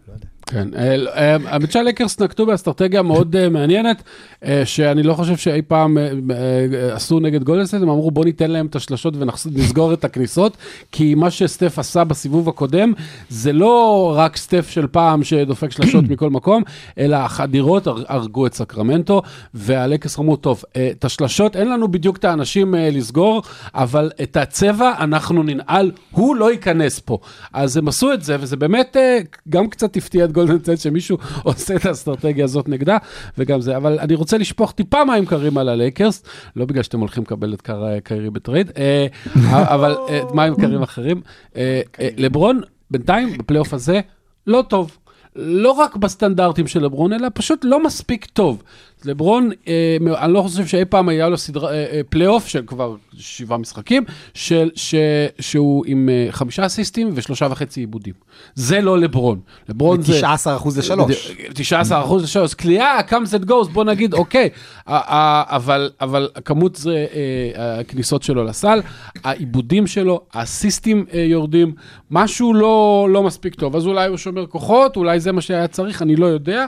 לא. כן, אה, אה, האמת שהלקרס נקטו באסטרטגיה מאוד אה, מעניינת, אה, שאני לא חושב שאי פעם אה, אה, עשו נגד גולדסטייט, הם אמרו בוא ניתן להם את השלשות ונסגור את הכניסות, כי מה שסטף עשה בסיבוב הקודם, זה לא רק סטף של פעם שדופק שלשות מכל מקום, אלא החדירות הר- הרגו את סקרמנטו, והלקרס אמרו, טוב, אה, את השלשות אין לנו בדיוק את האנשים אה, לסגור, אבל את הצבע אנחנו ננעל, הוא לא ייכנס פה. אז הם עשו את זה, וזה באמת אה, גם קצת הפתיע את גולדן סטייט שמישהו עושה את האסטרטגיה הזאת נגדה, וגם זה, אבל אני רוצה לשפוך טיפה מים קרים על הלייקרס, לא בגלל שאתם הולכים לקבל את קר- קיירי ב trade, אה, אבל אה, מים קרים אחרים. אה, אה, לברון, בינתיים, בפלייאוף הזה, לא טוב. לא רק בסטנדרטים של לברון, אלא פשוט לא מספיק טוב. לברון, אה, אני לא חושב שאי פעם היה לו סדרה, אה, אה, פלייאוף של כבר שבעה משחקים, של, ש, שהוא עם אה, חמישה אסיסטים ושלושה וחצי עיבודים. זה לא לברון. לברון זה... 19 אחוז לשלוש. 19 אחוז לשלוש, קליעה, comes and goes, בוא נגיד, אוקיי, אבל, אבל כמות זה, אה, הכניסות שלו לסל, העיבודים שלו, האסיסטים אה, יורדים, משהו לא, לא מספיק טוב, אז אולי הוא שומר כוחות, אולי זה מה שהיה צריך, אני לא יודע.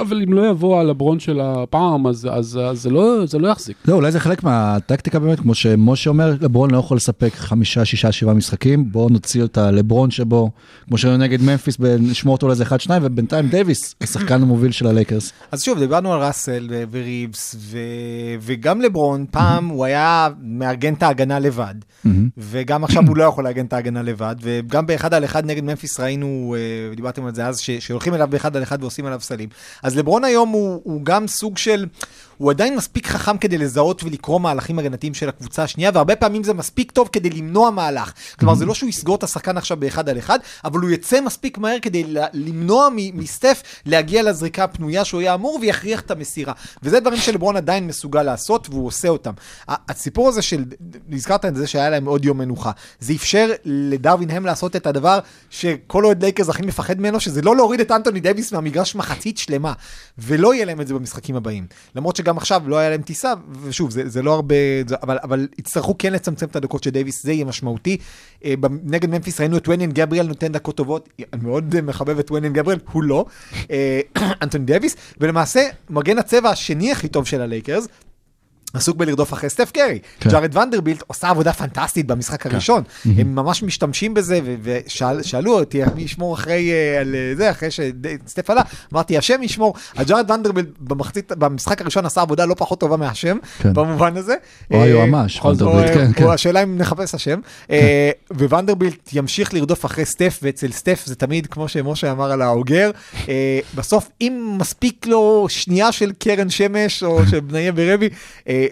אבל אם לא יבוא הלברון של הפעם, אז, אז, אז זה, לא, זה לא יחזיק. לא, אולי זה חלק מהטקטיקה באמת, כמו שמשה אומר, לברון לא יכול לספק חמישה, שישה, שבעה משחקים, בואו נוציא את הלברון שבו, כמו שהיו נגד ממפיס, נשמור אותו לאיזה אחד, שניים, ובינתיים דייוויס, השחקן המוביל של הלייקרס. אז שוב, דיברנו על ראסל וריבס, ו- וגם לברון, פעם הוא היה מארגן את ההגנה לבד, וגם עכשיו הוא לא יכול לארגן את ההגנה לבד, וגם באחד על אחד נגד ממפיס ראינו, אה, דיברתם על זה אז, ש- שהולכים אליו באחד על אחד ועושים עליו סלים. אז לברון היום הוא, הוא גם סוג של, הוא עדיין מספיק חכם כדי לזהות ולקרוא מהלכים הגנתיים של הקבוצה השנייה, והרבה פעמים זה מספיק טוב כדי למנוע מהלך. כלומר, זה לא שהוא יסגור את השחקן עכשיו באחד על אחד, אבל הוא יצא מספיק מהר כדי למנוע מסטף להגיע לזריקה הפנויה שהוא היה אמור ויכריח את המסירה. וזה דברים שלברון עדיין מסוגל לעשות, והוא עושה אותם. הסיפור הזה של, הזכרת את זה שהיה להם עוד יום מנוחה, זה אפשר לדרווין הם לעשות את הדבר שכל אוהד לייקרס הכי מפחד ממנו, שזה לא להוריד את אנטוני דייוויס מהמגרש מחצית שלמה, ולא יהיה להם את זה במשחקים הבאים. למרות שגם עכשיו לא היה להם טיסה, ושוב, זה, זה לא הרבה, זה, אבל, אבל יצטרכו כן לצמצם את הדקות של דייוויס, זה יהיה משמעותי. אה, נגד ממפיס ראינו את וניאן גבריאל נותן דקות טובות, אני מאוד אה, מחבב את וניאן גבריאל, הוא לא, אה, אנטוני דייוויס, ולמעשה מגן הצבע השני הכי טוב של הלייקרס, עסוק בלרדוף אחרי סטף קרי. כן. ג'ארד ונדרבילט עושה עבודה פנטסטית במשחק הראשון. הם ממש משתמשים בזה, ושאלו אותי, מי ישמור אחרי אה, על אה, זה, אחרי שסטף עלה, אמרתי, השם ישמור. אז ג'ארד ונדרבילט במחצית, במשחק הראשון עשה עבודה לא פחות טובה מהשם, כן. במובן הזה. או אה, היועמ"ש, ונדרבילט, כן, כן. או השאלה אם נחפש השם. אה, וונדרבילט ימשיך לרדוף אחרי סטף, ואצל סטף זה תמיד, כמו שמשה אמר על האוגר, בסוף אם מספיק לו שנייה של קרן שמש, או של בניה ברבי,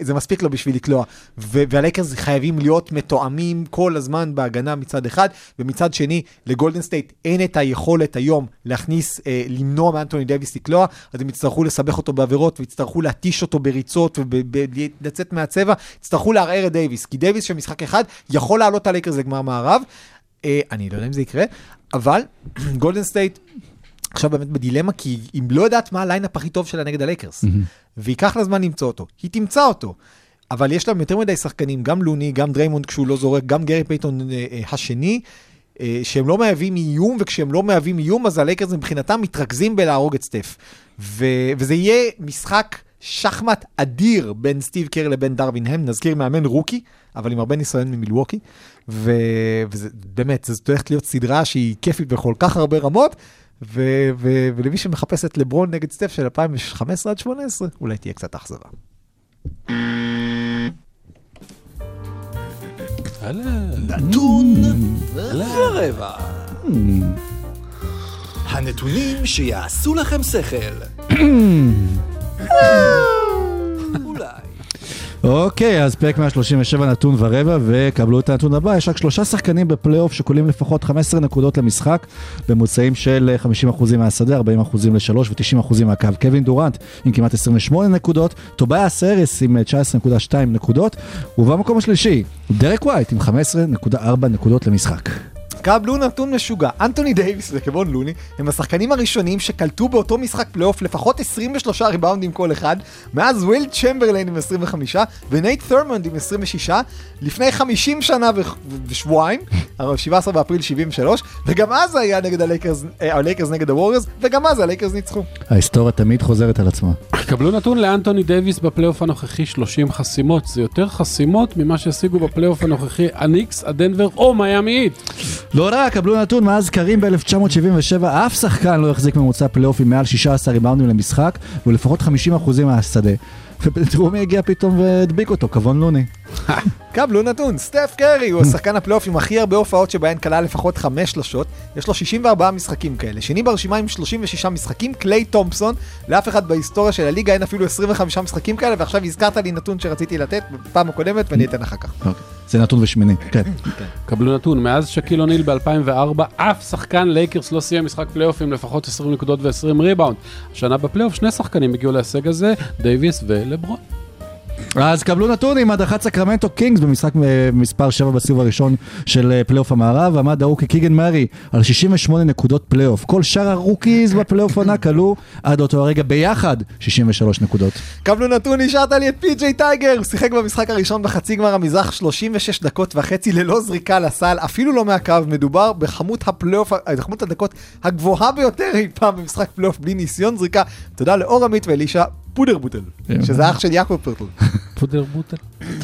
זה מספיק לו בשביל לקלוע. והלייקרס חייבים להיות מתואמים כל הזמן בהגנה מצד אחד, ומצד שני, לגולדן סטייט אין את היכולת היום להכניס, אה, למנוע מאנטוני דייוויס לקלוע, אז הם יצטרכו לסבך אותו בעבירות, ויצטרכו להתיש אותו בריצות ולצאת מהצבע, יצטרכו לערער את דייוויס, כי דייוויס של משחק אחד יכול להעלות את הלייקרס לגמר מערב. אה, אני לא יודע אם זה יקרה, אבל גולדן סטייט עכשיו באמת בדילמה, כי היא לא יודעת מה ה lineup הכי טוב שלה נגד הלייקרס. וייקח לה זמן למצוא אותו. היא תמצא אותו. אבל יש להם יותר מדי שחקנים, גם לוני, גם דריימונד כשהוא לא זורק, גם גרי פייתון אה, אה, השני, אה, שהם לא מהווים איום, וכשהם לא מהווים איום, אז הלייקרס מבחינתם מתרכזים בלהרוג את סטף. ו- וזה יהיה משחק שחמט אדיר בין סטיב קר לבין דרווין הם, נזכיר מאמן rookie, אבל עם הרבה ניסיון ממילווקי, ו- וזה באמת, זאת הולכת להיות סדרה שהיא כיפית בכל כך הרבה רמות, ו- ו- ולמי שמחפש את לברון נגד סטף של 2015 עד 2018, אולי תהיה קצת אכזבה. נתון ורבע. הנתונים שיעשו לכם שכל. אולי. אוקיי, אז פרק 137 נתון ורבע, וקבלו את הנתון הבא, יש רק שלושה שחקנים בפלייאוף שכוללים לפחות 15 נקודות למשחק, בממוצעים של 50% מהשדה, 40% לשלוש ו-90% מהקו. קווין דורנט עם כמעט 28 נקודות, טוביאס האריס עם 19.2 נקודות, ובמקום השלישי, דרק ווייט עם 15.4 נקודות למשחק. קבלו נתון משוגע, אנטוני דייוויס וקבון לוני הם השחקנים הראשונים שקלטו באותו משחק פלייאוף לפחות 23 ריבאונדים כל אחד, מאז וויל צ'מברליין עם 25 ונייט ת'רמונד עם 26, לפני 50 שנה ו- ושבועיים, 17 באפריל 73, וגם אז היה נגד הלייקרס, אה, הלייקרס נגד הווריורס, וגם אז הלייקרס ניצחו. ההיסטוריה תמיד חוזרת על עצמה. קבלו נתון לאנטוני דייוויס בפלייאוף הנוכחי 30 חסימות, זה יותר חסימות ממה שהשיגו בפלייאוף הנוכחי הניקס, הדנבר או מיאמי היט. לא רע, קבלו נתון, מאז קרים ב-1977, אף שחקן לא החזיק ממוצע פלייאוף עם מעל 16 ריבאונדים למשחק, ולפחות 50% מהשדה. ותראו מי הגיע פתאום והדביק אותו, כבון לוני. קבלו נתון, סטף קרי הוא השחקן הפלייאוף עם הכי הרבה הופעות שבהן כלל לפחות 5 שלשות, יש לו 64 משחקים כאלה. שני ברשימה עם 36 משחקים, קליי תומפסון, לאף אחד בהיסטוריה של הליגה אין אפילו 25 משחקים כאלה, ועכשיו הזכרת לי נתון שרציתי לתת בפעם הקודמת ואני אתן אחר כך. אוקיי. זה נתון ושמיני, כן. קבלו נתון, מאז שקיל אוניל ב-2004, אף שחקן לייקרס לא סיים משחק פלייאוף עם לפחות 20 נקודות ו-20 ריבאונד. השנה בפלייאוף שני שחקנים הגיעו להישג הזה, דייוויס ולברון. אז קבלו נתון עם הדחת סקרמנטו קינגס במשחק אה, מספר 7 בסיבוב הראשון של אה, פלייאוף המערב, עמד ה rookie קיגן מארי על 68 נקודות פלייאוף. כל שאר ה rookies בפלייאוף ענק קלעו עד אותו הרגע ביחד 63 נקודות. קבלו נתון, השארת לי את פי.ג'יי טאקר, הוא שיחק במשחק הראשון בחצי גמר המזרח 36 דקות וחצי ללא זריקה לסל, אפילו לא מהקו, מדובר בכמות הפלייאוף, אה, בכמות הדקות הגבוהה ביותר אי פעם במשחק פלייאוף בלי ניסיון זריקה. תודה לאור עמית ואלישע פודרבוטל, שזה אח של יעקב פרטל. פודר בוטר.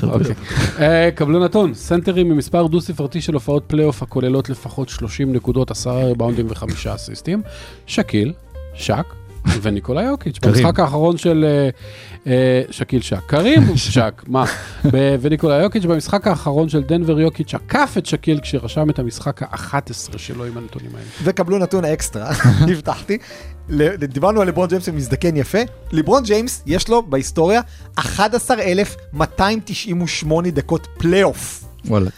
אוקיי. אה, קבלו נתון, סנטרים עם מספר דו ספרתי של הופעות פלייאוף הכוללות לפחות 30 נקודות, 10 ריבאונדים וחמישה אסיסטים, שקיל, שק וניקולה יוקיץ'. קרים. במשחק האחרון של אה, אה, שקיל שק. קרים שק, מה? וניקולה יוקיץ' במשחק האחרון של דנבר יוקיץ' עקף את שקיל כשרשם את המשחק ה-11 שלו עם הנתונים האלה. וקבלו נתון אקסטרה, הבטחתי. דיברנו על לברון ג'יימס שמזדקן יפה. לברון ג'יימס יש לו בהיסטוריה 11,298 דקות פלייאוף. וואלה.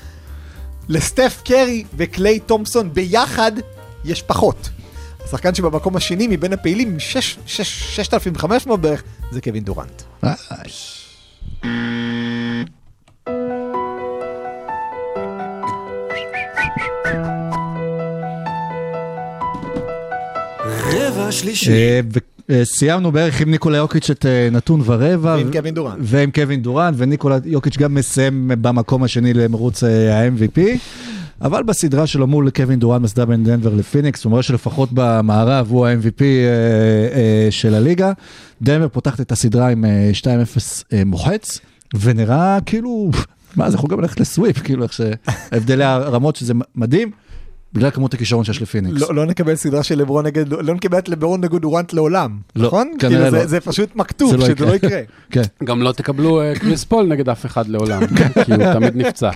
לסטף קרי וקליי תומפסון ביחד יש פחות. השחקן שבמקום השני מבין הפעילים עם שש- שש- 6,500 בערך זה קווין דורנט. אה, רבע שלישי. אה, וסיימנו בערך עם ניקולה יוקיץ' את אה, נתון ורבע. ועם קווין דורנט. ועם קווין דורנט, וניקולה יוקיץ' גם מסיים במקום השני למרוץ אה, ה-MVP. אבל בסדרה שלו מול קווין דורנט בסדרה בין דנבר לפיניקס, הוא אומר שלפחות במערב הוא ה-MVP אה, אה, של הליגה. דנבר פותחת את הסדרה עם אה, 2-0 אה, מוחץ, ונראה כאילו, מה זה יכול גם ללכת לסוויפ, כאילו איך שהבדלי הרמות שזה מדהים, בגלל כמות הכישרון שיש לפיניקס. לא, לא נקבל סדרה של לברון נגד, לא נקבל את לברון נגד דורנט לעולם, לא, נכון? כנראה כאילו זה, לא. זה פשוט מכתוב, זה לא שזה יקרה. לא יקרה. כן. גם לא תקבלו אה, קריס פול נגד אף אחד לעולם, כי הוא תמיד נפצע.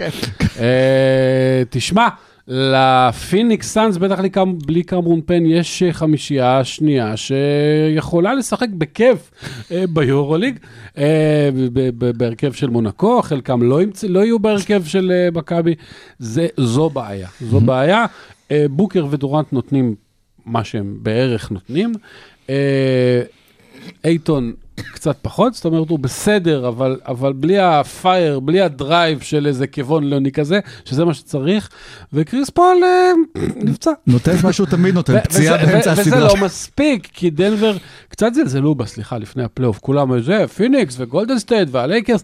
אה, תשמע, לפיניקס סאנס, בטח בלי קמרון פיין, יש אה, חמישייה שנייה שיכולה לשחק בכיף אה, ביורוליג, אה, בהרכב של מונקו, חלקם לא ימצא- לא יהיו בהרכב של מכבי, זה- זו בעיה, זו בעיה. בוקר ודורנט נותנים מה שהם בערך נותנים. אייטון קצת פחות, זאת אומרת הוא בסדר, אבל, אבל בלי ה fire, בלי ה drive של איזה כיוון לאומי כזה, שזה מה שצריך, וקריס פול אה, נפצע. נותן מה שהוא תמיד נותן, פציעה באמצע ו- וזה הסדרה. לא מספיק, כי דנבר קצת זלזלו בה, סליחה, לפני הפלייאוף, כולם זה, פיניקס וגולדן סטייט והלייקרס.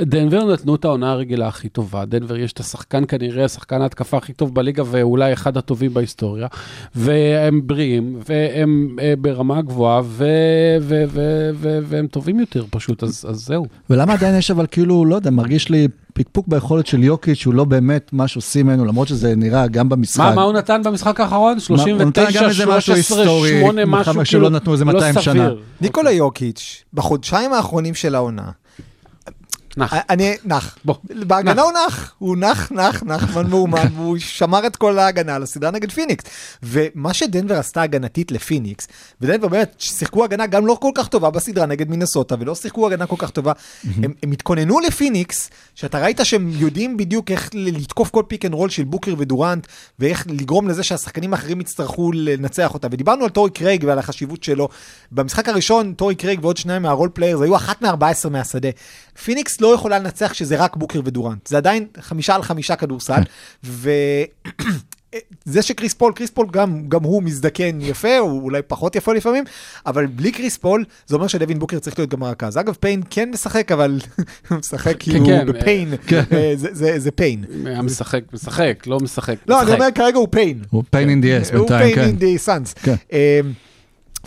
דנבר נתנו את העונה הרגילה הכי טובה, דנבר יש את השחקן כנראה, השחקן ההתקפה הכי טוב בליגה ואולי אחד הטובים בהיסטוריה, והם בריאים, והם אה, ברמה גבוהה, ו- ו- ו- ו- והם טובים יותר פשוט, אז, אז זהו. ולמה עדיין יש אבל כאילו, לא יודע, מרגיש לי פקפוק ביכולת של יוקיץ', שהוא לא באמת מה שעושים ממנו, למרות שזה נראה גם במשחק. מה, מה הוא נתן במשחק האחרון? הוא נתן 39, גם איזה משהו 13, היסטורי, 8, משהו כאילו, שלא נתנו איזה 200 לא שנה. סביר. ניקולה יוקיץ', בחודשיים האחרונים של העונה, נח. אני נח. בוא. בהגנה הוא נח, הוא נח, נחמ, נחמן מאומן, והוא שמר את כל ההגנה לסדרה נגד פיניקס. ומה שדנבר עשתה הגנתית לפיניקס, ודנבר באמת שיחקו הגנה גם לא כל כך טובה בסדרה נגד מינסוטה, ולא שיחקו הגנה כל כך טובה, הם, הם התכוננו לפיניקס, שאתה ראית שהם יודעים בדיוק איך לתקוף כל pick and roll של בוקר ודורנט, ואיך לגרום לזה שהשחקנים האחרים יצטרכו לנצח אותה. ודיברנו על טורי קרייג ועל החשיבות שלו. במשחק הראשון, טורי קרייג ועוד שניים מה role players היו אחת מ-14 מהשדה. פיניקס לא יכולה לנצח כשזה רק בוקר ודורנט. זה עדיין חמישה על חמישה כדורסל, ו... זה שקריס פול, קריס פול גם, גם הוא מזדקן יפה, הוא אולי פחות יפה לפעמים, אבל בלי קריס פול, זה אומר שדווין בוקר צריך להיות גם הרכז. אגב, פיין כן משחק, אבל הוא משחק כאילו כן, בפיין, אה, זה- זה זה פיין. היה משחק, משחק, לא משחק. לא, אני משחק. אומר כרגע הוא pain. הוא in the ass הוא בינתיים, כן. in the suns. כן. אמ,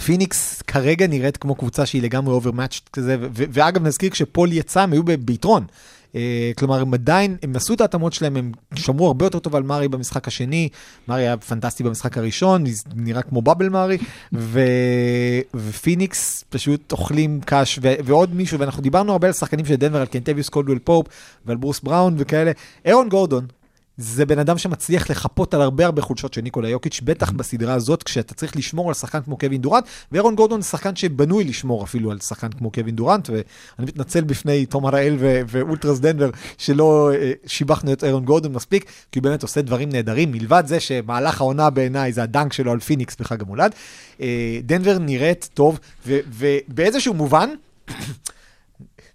פיניקס כרגע נראית כמו קבוצה שהיא לגמרי overmatched כזה, ואגב נזכיר כשפול יצא הם היו ביתרון. אה, כלומר הם עדיין, הם עשו את ההתאמות שלהם, הם שמרו הרבה יותר טוב על מארי במשחק השני, מארי היה פנטסטי במשחק הראשון, נראה כמו bubble מארי, ו... ופיניקס פשוט אוכלים קש, ו... ועוד מישהו, ואנחנו דיברנו הרבה על שחקנים של דנבר, על קנטביוס קולדוול פופ ועל ברוס בראון וכאלה, אירון גורדון. זה בן אדם שמצליח לחפות על הרבה הרבה חולשות של ניקולה יוקיץ', בטח בסדרה הזאת, כשאתה צריך לשמור על שחקן כמו קווין דורנט, ואירון גורדון זה שחקן שבנוי לשמור אפילו על שחקן כמו קווין דורנט, ואני מתנצל בפני תום הראל ו- ואולטרס דנבר, שלא אה, שיבחנו את אירון גורדון מספיק, כי הוא באמת עושה דברים נהדרים, מלבד זה שמהלך העונה בעיניי זה ה dunk שלו על פיניקס בחג המולד. אה, דנבר נראית טוב, ובאיזשהו מובן,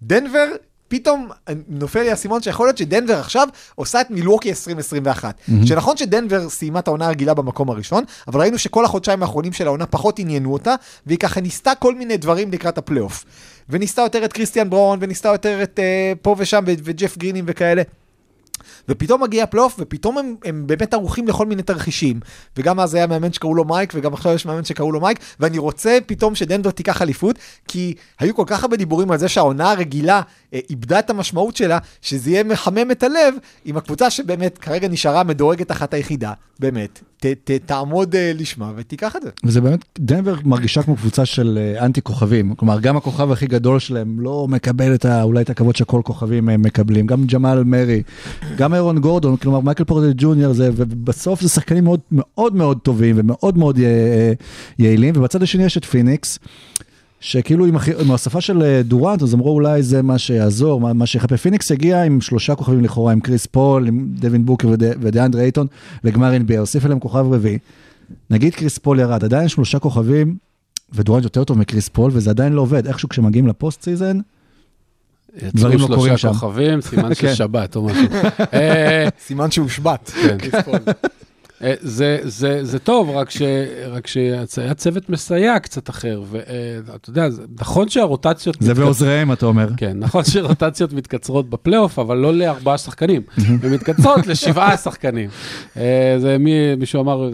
דנבר, פתאום נופל לי האסימון שיכול להיות שדנבר עכשיו עושה את מילווקי 2021. שנכון שדנבר סיימה את העונה הרגילה במקום הראשון, אבל ראינו שכל החודשיים האחרונים של העונה פחות עניינו אותה, והיא ככה ניסתה כל מיני דברים לקראת הפלייאוף. וניסתה יותר את קריסטיאן בראון, וניסתה יותר את אה, פה ושם, ו- וג'ף גרינים וכאלה. ופתאום מגיע הפלייאוף, ופתאום הם, הם באמת ערוכים לכל מיני תרחישים. וגם אז היה מאמן שקראו לו מייק, וגם עכשיו יש מאמן שקראו לו מייק, ואני רוצה פתאום שדנבר תיקח אליפות, כי היו כל כך הרבה דיבורים על זה שהעונה הרגילה אה, איבדה את המשמעות שלה, שזה יהיה מחמם את הלב עם הקבוצה שבאמת כרגע נשארה מדורגת אחת היחידה, באמת, ת, ת, תעמוד אה, לשמה ותיקח את זה. וזה באמת, דנבר מרגישה כמו קבוצה של אה, אנטי כוכבים. כלומר, גם הכוכב הכי גדול שלהם לא מקבל את ה, אולי את הכבוד שכל כוכבים אה, מקבלים. גם ג'מאל מרי, גם אירון גורדון, כלומר מייקל פורטל ג'וניור, ובסוף זה שחקנים מאוד מאוד מאוד טובים ומאוד מאוד יעילים. ובצד השני יש את פיניקס. שכאילו עם, עם ההוספה של אה, דורנט, אז אמרו אולי זה מה שיעזור, מה, מה שיחפה. פיניקס הגיע עם שלושה כוכבים לכאורה, עם קריס פול, עם דווין בוקר וד- ודיאנדרה אייטון, לגמר NBA, הוסיף אליהם כוכב רביעי. נגיד קריס פול ירד, עדיין שלושה כוכבים, ודורנט יותר טוב מקריס פול, וזה עדיין לא עובד. איכשהו כשמגיעים ל post season, דברים לא יצאו קורים שם. שלושה כוכבים, סימן של כן. שבת או משהו. אה, סימן שהושבת. אה, זה, זה, זה טוב, רק, ש, רק שהיה צוות מסייע קצת אחר, ואתה יודע, זה- נכון שהרוטציות... זה מתקצ- ועוזריהם, אתה אומר. כן, נכון שרוטציות מתקצרות בפלייאוף, אבל לא לארבעה שחקנים, הן מתקצרות לשבעה שחקנים. אה, זה מי, מישהו אמר,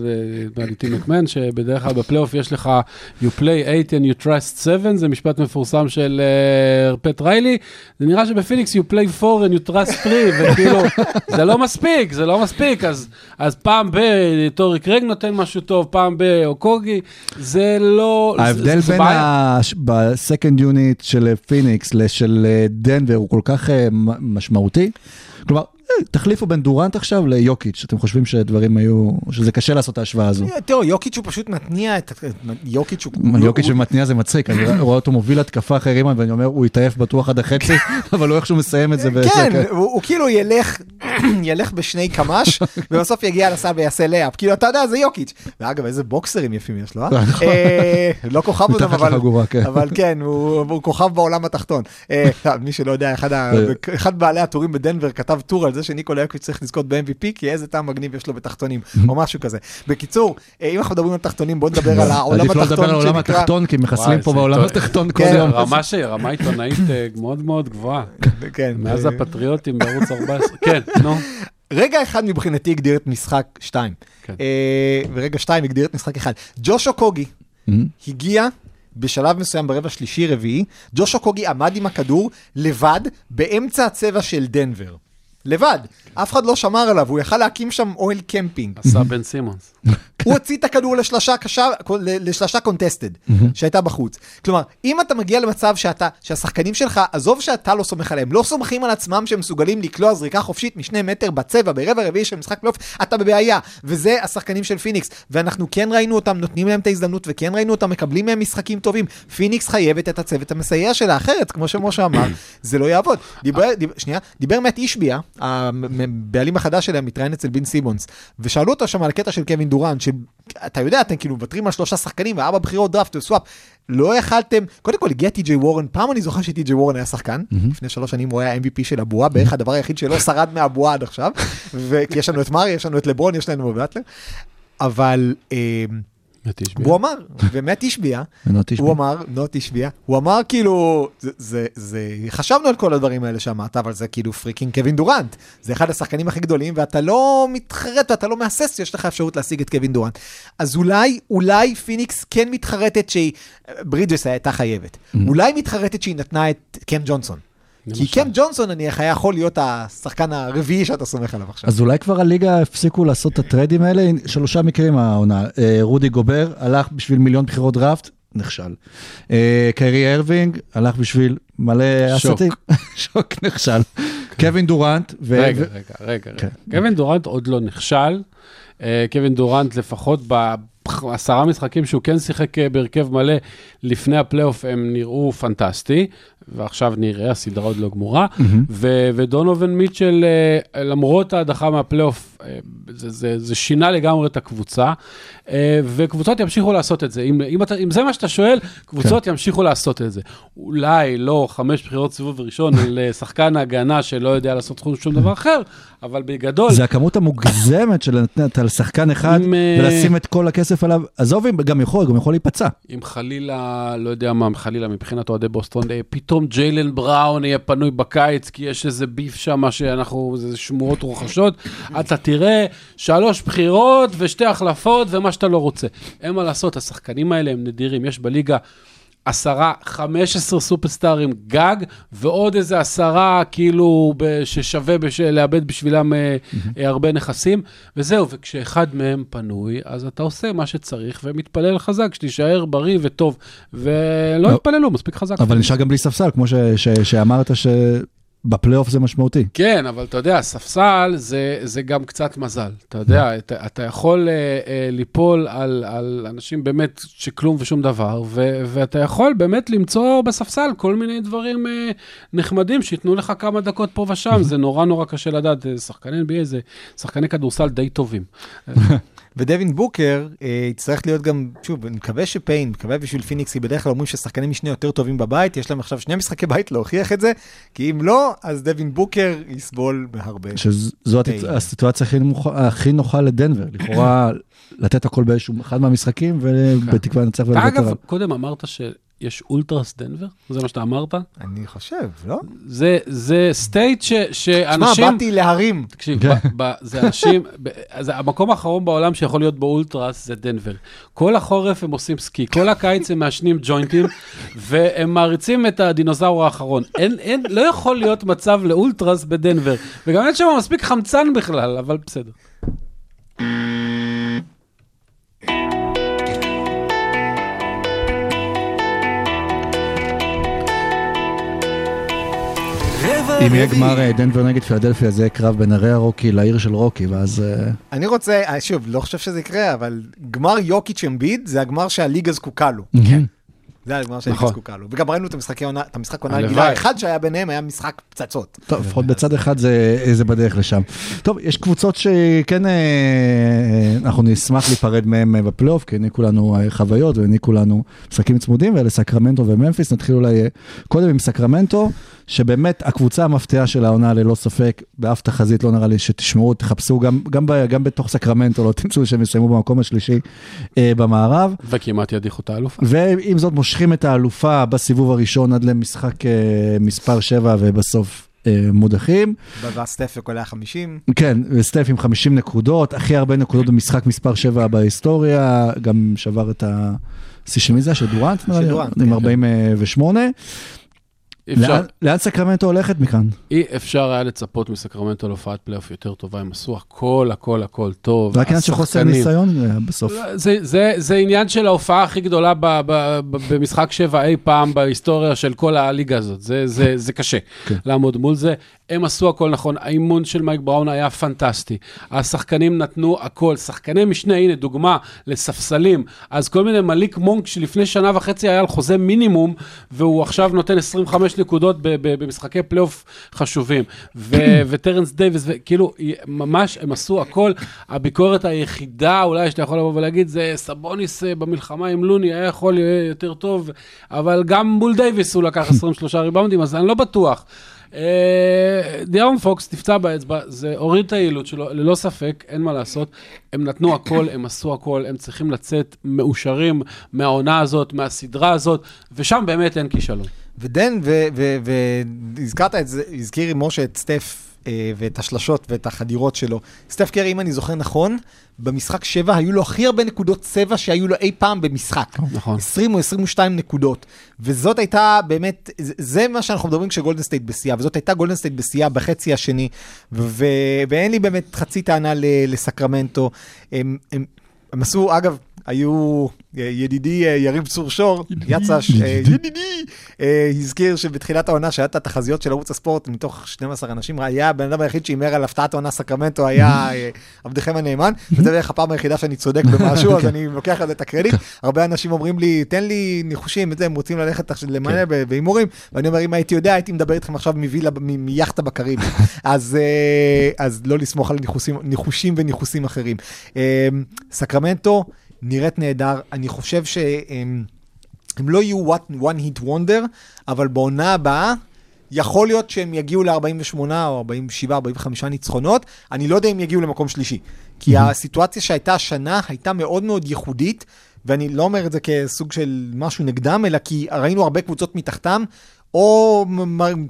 אה, טים מקמן, שבדרך כלל בפלייאוף יש לך you play 8 and you trust 7, זה משפט מפורסם של אה, פט ריילי, זה נראה שבפיניקס you play 4 and you trust 3, וכאילו, זה לא מספיק, זה לא מספיק, אז, אז פעם ב... טורי קרג נותן משהו טוב, פעם ב... אוקוגי, זה לא... ההבדל זה בין. ה... ב second unit של פיניקס לשל אה, דנבר הוא כל כך אה, משמעותי. כלומר, תחליפו בין דורנט עכשיו ליוקיץ', אתם חושבים שדברים היו, שזה קשה לעשות את ההשוואה הזו. תראו, יוקיץ' הוא פשוט מתניע את... יוקיץ' הוא... יוקיץ' ומתניע זה מצחיק, אני רואה אותו מוביל התקפה אחרי ריבאונד ואני אומר, הוא יתעייף בטוח עד החצי, אבל הוא איכשהו מסיים את זה. כן, הוא כאילו ילך, ילך בשני קמ"ש, ובסוף יגיע לסל ויעשה לאפ. כאילו, אתה יודע, זה יוקיץ'. ואגב, איזה בוקסרים יפים יש לו, אה? אה? לא כוכב אותם, אבל... כן. אבל כן, הוא כוכב בעולם התחתון. אה, מי שלא יודע, אחד ה- אחד בעלי הטורים בדנבר כתב טור על זה זה שניקולה יוקיץ' צריך לזכות ב-MVP, כי איזה טעם מגניב יש לו בתחתונים, או משהו כזה. בקיצור, אה, אם אנחנו מדברים על תחתונים, בואו נדבר על העולם עדיף לא לדבר התחתון על העולם. התחתון, כי מחסלים פה בעולם. התחתון כל כן, יום. רמה עיתונאית אה, מאוד מאוד גבוהה. כן, מאז אה, הפטריוטים בערוץ 14. כן, נו. רגע אחד מבחינתי הגדיר את משחק 2, כן. ורגע 2 הגדיר את משחק 1. ג'ושו קוגי הגיע בשלב מסוים ברבע שלישי-רביעי, ג'ושו קוגי עמד עם הכדור לבד באמצע הצבע של דנבר. לבד, אף אחד לא שמר עליו, הוא יכל להקים שם אוהל קמפינג. עשה בן סימונס. הוא הוציא את הכדור לשלושה קשה, לשלושה contested, שהייתה בחוץ. כלומר, אם אתה מגיע למצב שאתה, שהשחקנים שלך, עזוב שאתה לא סומך עליהם, לא סומכים על עצמם שהם מסוגלים לקלוע זריקה חופשית משני מטר בצבע, ברבע רביעי של משחק פלייאוף, אתה בבעיה. וזה השחקנים של פיניקס. ואנחנו כן ראינו אותם, נותנים להם את ההזדמנות, וכן ראינו אותם מקבלים מהם משחקים טובים. פיניקס חייבת את הצוות המסייע שלה, אחרת, כמו שמשה אמר, זה לא יעבוד. דיבר, דיבר, שנייה, דיבר מאט אישביה, הבעלים החדש שלהם, מתראיין אצל ביל סימונס, ושאלו אותו שם על הקטע של קווין דורנט, שאתה יודע, אתם כאילו מוותרים על שלושה שחקנים וארבע בחירות דראפט ו swap, לא יכלתם, קודם כל הגיע טי.ג'יי וורן, פעם אני זוכר שטי.ג'יי וורן היה שחקן, לפני שלוש שנים הוא היה MVP של הבועה, בערך הדבר היחיד שלא שרד מהבועה עד עכשיו, וכי יש לנו את מארי, יש לנו את לברון, יש לנו את באטלר, אבל אה. הוא אמר, ומאט השביע, ונוט השביע. הוא אמר, נוט השביע, הוא אמר כאילו, זה, זה, זה, חשבנו על כל הדברים האלה שאמרת, אבל זה כאילו freaking קווין דורנט. זה אחד השחקנים הכי גדולים, ואתה לא מתחרט ואתה לא מהסס שיש לך אפשרות להשיג את קווין דורנט. אז אולי, אולי פיניקס כן מתחרטת שהיא, ברידג'ס הייתה חייבת. אולי מתחרטת שהיא נתנה את קם ג'ונסון. כי. קם ג'ונסון נניח היה יכול להיות השחקן הרביעי שאתה סומך עליו עכשיו. אז אולי כבר הליגה הפסיקו לעשות את הטרדים האלה, שלושה מקרים העונה. אה, רודי גובר הלך בשביל מיליון בחירות דראפט, נכשל. אה, קיירי ארווינג הלך בשביל מלא. אסטים, שוק נכשל. קווין דורנט, רגע, רגע, רגע, כן. רגע. קווין דורנט עוד לא נכשל. אה, קווין דורנט לפחות בעשרה משחקים שהוא כן שיחק בהרכב מלא לפני הפלייאוף הם נראו פנטסטי, ועכשיו נראה, הסדרה עוד לא גמורה. ו- ודונובין מיטשל, אה, למרות ההדחה מהפלייאוף, אה, זה, זה, זה שינה לגמרי את הקבוצה, אה, וקבוצות ימשיכו לעשות את זה. אם, אם, אתה, אם זה מה שאתה שואל, קבוצות ימשיכו לעשות את זה. אולי לא חמש בחירות סיבוב ראשון על אה, שחקן הגנה שלא יודע לעשות שום דבר אחר, אבל בגדול, זה הכמות המוגזמת של לתת על שחקן אחד אה, ולשים את כל הכסף עליו. עזוב גם יכול, גם יכול להיפצע. אם חלילה, לא יודע מה, חלילה מבחינת אוהדי בוסטון, אה, פתאום ג'יילן בראון יהיה פנוי בקיץ, כי יש איזה ביף שם שאנחנו, זה שמועות רוחשות, אתה תראה שלוש בחירות ושתי החלפות ומה שאתה לא רוצה. אין מה לעשות, השחקנים האלה הם נדירים, יש בליגה... עשרה, חמש עשרה סופרסטארים גג, ועוד איזה עשרה כאילו ששווה בש... לאבד בשבילם אה, הרבה נכסים, וזהו, וכשאחד מהם פנוי, אז אתה עושה מה שצריך ומתפלל חזק, שתישאר בריא וטוב, ולא לא. יתפללו, מספיק חזק. אבל נשאר גם בלי ספסל, כמו ש- ש- שאמרת שבפלייאוף זה משמעותי. כן, אבל אתה יודע, ספסל זה, זה גם קצת מזל. אתה יודע, אתה, אתה יכול אה, אה, ליפול על, על אנשים באמת שכלום ושום דבר, ו, ואתה יכול באמת למצוא בספסל כל מיני דברים אה, נחמדים שייתנו לך כמה דקות פה ושם. זה נורא נורא קשה לדעת. שחקני NBA זה שחקני כדורסל די טובים. ודווין בוקר אה, יצטרך להיות גם, שוב, אני מקווה שפיין, מקווה בשביל פיניקס, כי בדרך כלל אומרים ששחקני משנה יותר טובים בבית, יש להם עכשיו שני משחקי בית להוכיח את זה, כי אם לא, אז דווין בוקר יסבול בהרבה. שזו הת- היי. הסיטואציה הכי נמוכה- הכי נוחה לדנבר, לכאורה לתת הכל באיזשהו אחד מהמשחקים ובתקווה לנצח ולוותר אגב. קודם אמרת שיש אולטרס דנבר? זה מה שאתה אמרת? אני חושב, לא? זה, זה state ש, שאנשים... באתי להרים. תקשיב, כן. ב, ב, זה אנשים, ב, זה המקום האחרון בעולם שיכול להיות בו אולטרס זה דנבר. כל החורף הם עושים סקי, כל הקיץ הם מעשנים ג'וינטים, והם מעריצים את הדינוזאור האחרון. אין, אין, לא יכול להיות מצב לאולטרס בדנבר, וגם אין שם מספיק חמצן בכלל, אבל בסדר. אם יהיה. גמר אה, דנבר נגד פילדלפיה, זה יהיה קרב בין הרי הרוקי לעיר של רוקי, ואז... אה, אני רוצה, אה, שוב, לא חושב שזה יקרה, אבל גמר יוקיץ' אמביד זה הגמר שהליגה זקוקה לו. זה הגמר שהליגה נכון. זקוקה לו. וגם ראינו את המשחקי עונה, את המשחק עונה. הרגילה האחד שהיה ביניהם היה משחק פצצות. טוב, לפחות בצד אחד זה, זה בדרך לשם. טוב, יש קבוצות שכן, אנחנו נשמח להיפרד מהן בפלייאוף, כי העניקו לנו חוויות והעניקו לנו משחקים צמודים, ואלה סקרמנטו וממפיס. נתחיל אולי קודם עם סקרמנטו, שבאמת הקבוצה המפתיעה של העונה ללא ספק, באף תחזית לא נראה לי שתשמעו, תחפשו גם, גם, ב, גם בתוך סקרמנטו, לא תמצאו שהם יסיימו במקום השלישי אה, במערב. וכמעט ידיחו את האלופה. ועם זאת מושכים את האלופה בסיבוב הראשון עד למשחק אה, מספר 7 ובסוף אה, מודחים. ואז סטף היה 50. כן, וסטף עם 50 נקודות, הכי הרבה נקודות במשחק מספר 7 בהיסטוריה, גם שבר את השיא של מי זה? של דורנט, לי? דורנט, עם כן. 48. אפשר, לאן- לאן סקרמנטו הולכת מכאן? אי אפשר היה לצפות מסקרמנטו להופעת פלייאוף יותר טובה, הם עשו הכל, הכל, הכל טוב. רק עניין של חוסר ניסיון אה, בסוף. לא, זה, זה, זה עניין של ההופעה הכי גדולה ב, ב, ב, במשחק שבע אי פעם בהיסטוריה של כל הליגה הזאת. זה, זה, זה קשה כן. לעמוד מול זה. הם עשו הכל נכון, האימון של מייק בראון היה פנטסטי. השחקנים נתנו הכל. שחקני משנה, הנה דוגמה לספסלים. אז כל מיני מליק מונק שלפני שנה וחצי היה על חוזה מינימום, והוא עכשיו נותן 25 נקודות ב, ב, במשחקי פלייאוף חשובים. וטרנס דייוויס, וכאילו, ממש הם עשו הכל. הביקורת היחידה אולי שאתה יכול לבוא ולהגיד זה סבוניס אה, במלחמה עם לוני היה יכול להיות יותר טוב, אבל גם מול דייוויס הוא לקח 23 ריבאונדים, אז אני לא בטוח. אה, דיארון פוקס נפצע באצבע, זה הוריד את היעילות שלו, ללא ספק, אין מה לעשות. הם נתנו הכל, הם עשו הכל, הם צריכים לצאת מאושרים מהעונה הזאת, מהסדרה הזאת, ושם באמת אין כישלון. ודן, והזכרת את זה, הזכיר משה את סטף אה, ואת השלשות ואת החדירות שלו. סטף קרי, אם אני זוכר נכון, במשחק 7 היו לו הכי הרבה נקודות צבע שהיו לו אי פעם במשחק. נכון. 20 או 22 נקודות. וזאת הייתה באמת, זה- זה מה שאנחנו מדברים כשגולדן סטייט בשיאה, וזאת הייתה גולדן סטייט בשיאה בחצי השני, ו- ואין לי באמת חצי טענה לסקרמנטו. הם, הם, הם עשו, אגב, היו אה, ידידי אה, יריב צור שור, יצ"ש, ידידי, אה, הזכיר שבתחילת העונה שהיה את התחזיות של ערוץ הספורט, מתוך 12 אנשים, היה הבן אדם היחיד שהימר על הפתעת העונה סקרמנטו, היה עבדכם הנאמן, וזה בערך הפעם היחידה שאני צודק במשהו, אז אני לוקח על זה את הקרדיט. הרבה אנשים אומרים לי, תן לי ניחושים, את זה, הם רוצים ללכת למלא ב- בהימורים, ואני אומר, אם הייתי יודע, הייתי מדבר איתכם עכשיו מווילה, מיאכטה בקריבי. אז לא לסמוך על ניחושים וניחוסים אחרים. סקרמנטו נראית נהדר, אני חושב שהם הם לא יהיו one, one hit wonder, אבל בעונה הבאה, יכול להיות שהם יגיעו ל-48 או 47, 45 ניצחונות, אני לא יודע אם יגיעו למקום שלישי. כי הסיטואציה שהייתה השנה הייתה מאוד מאוד ייחודית, ואני לא אומר את זה כסוג של משהו נגדם, אלא כי ראינו הרבה קבוצות מתחתם, או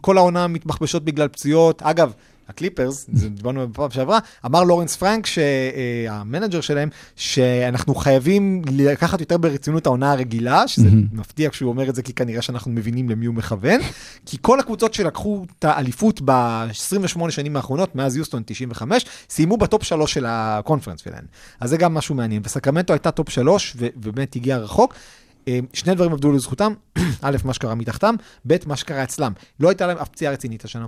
כל העונה מתבחבשות בגלל פציעות. אגב, הקליפרס, דיברנו בפעם שעברה, אמר לורנס פרנק, שהמנג'ר שלהם, שאנחנו חייבים לקחת יותר ברצינות העונה הרגילה, שזה מפתיע כשהוא אומר את זה, כי כנראה שאנחנו מבינים למי הוא מכוון, כי כל הקבוצות שלקחו את האליפות ב-28 שנים האחרונות, מאז יוסטון 95, סיימו בטופ 3 של הקונפרנס שלהם. אז זה גם משהו מעניין. וסקרמנטו הייתה טופ 3, ובאמת הגיעה רחוק. אה, שני דברים עבדו לזכותם, א', מה שקרה מתחתם, ב', מה שקרה אצלם. לא הייתה להם אף פציעה רצינית השנה.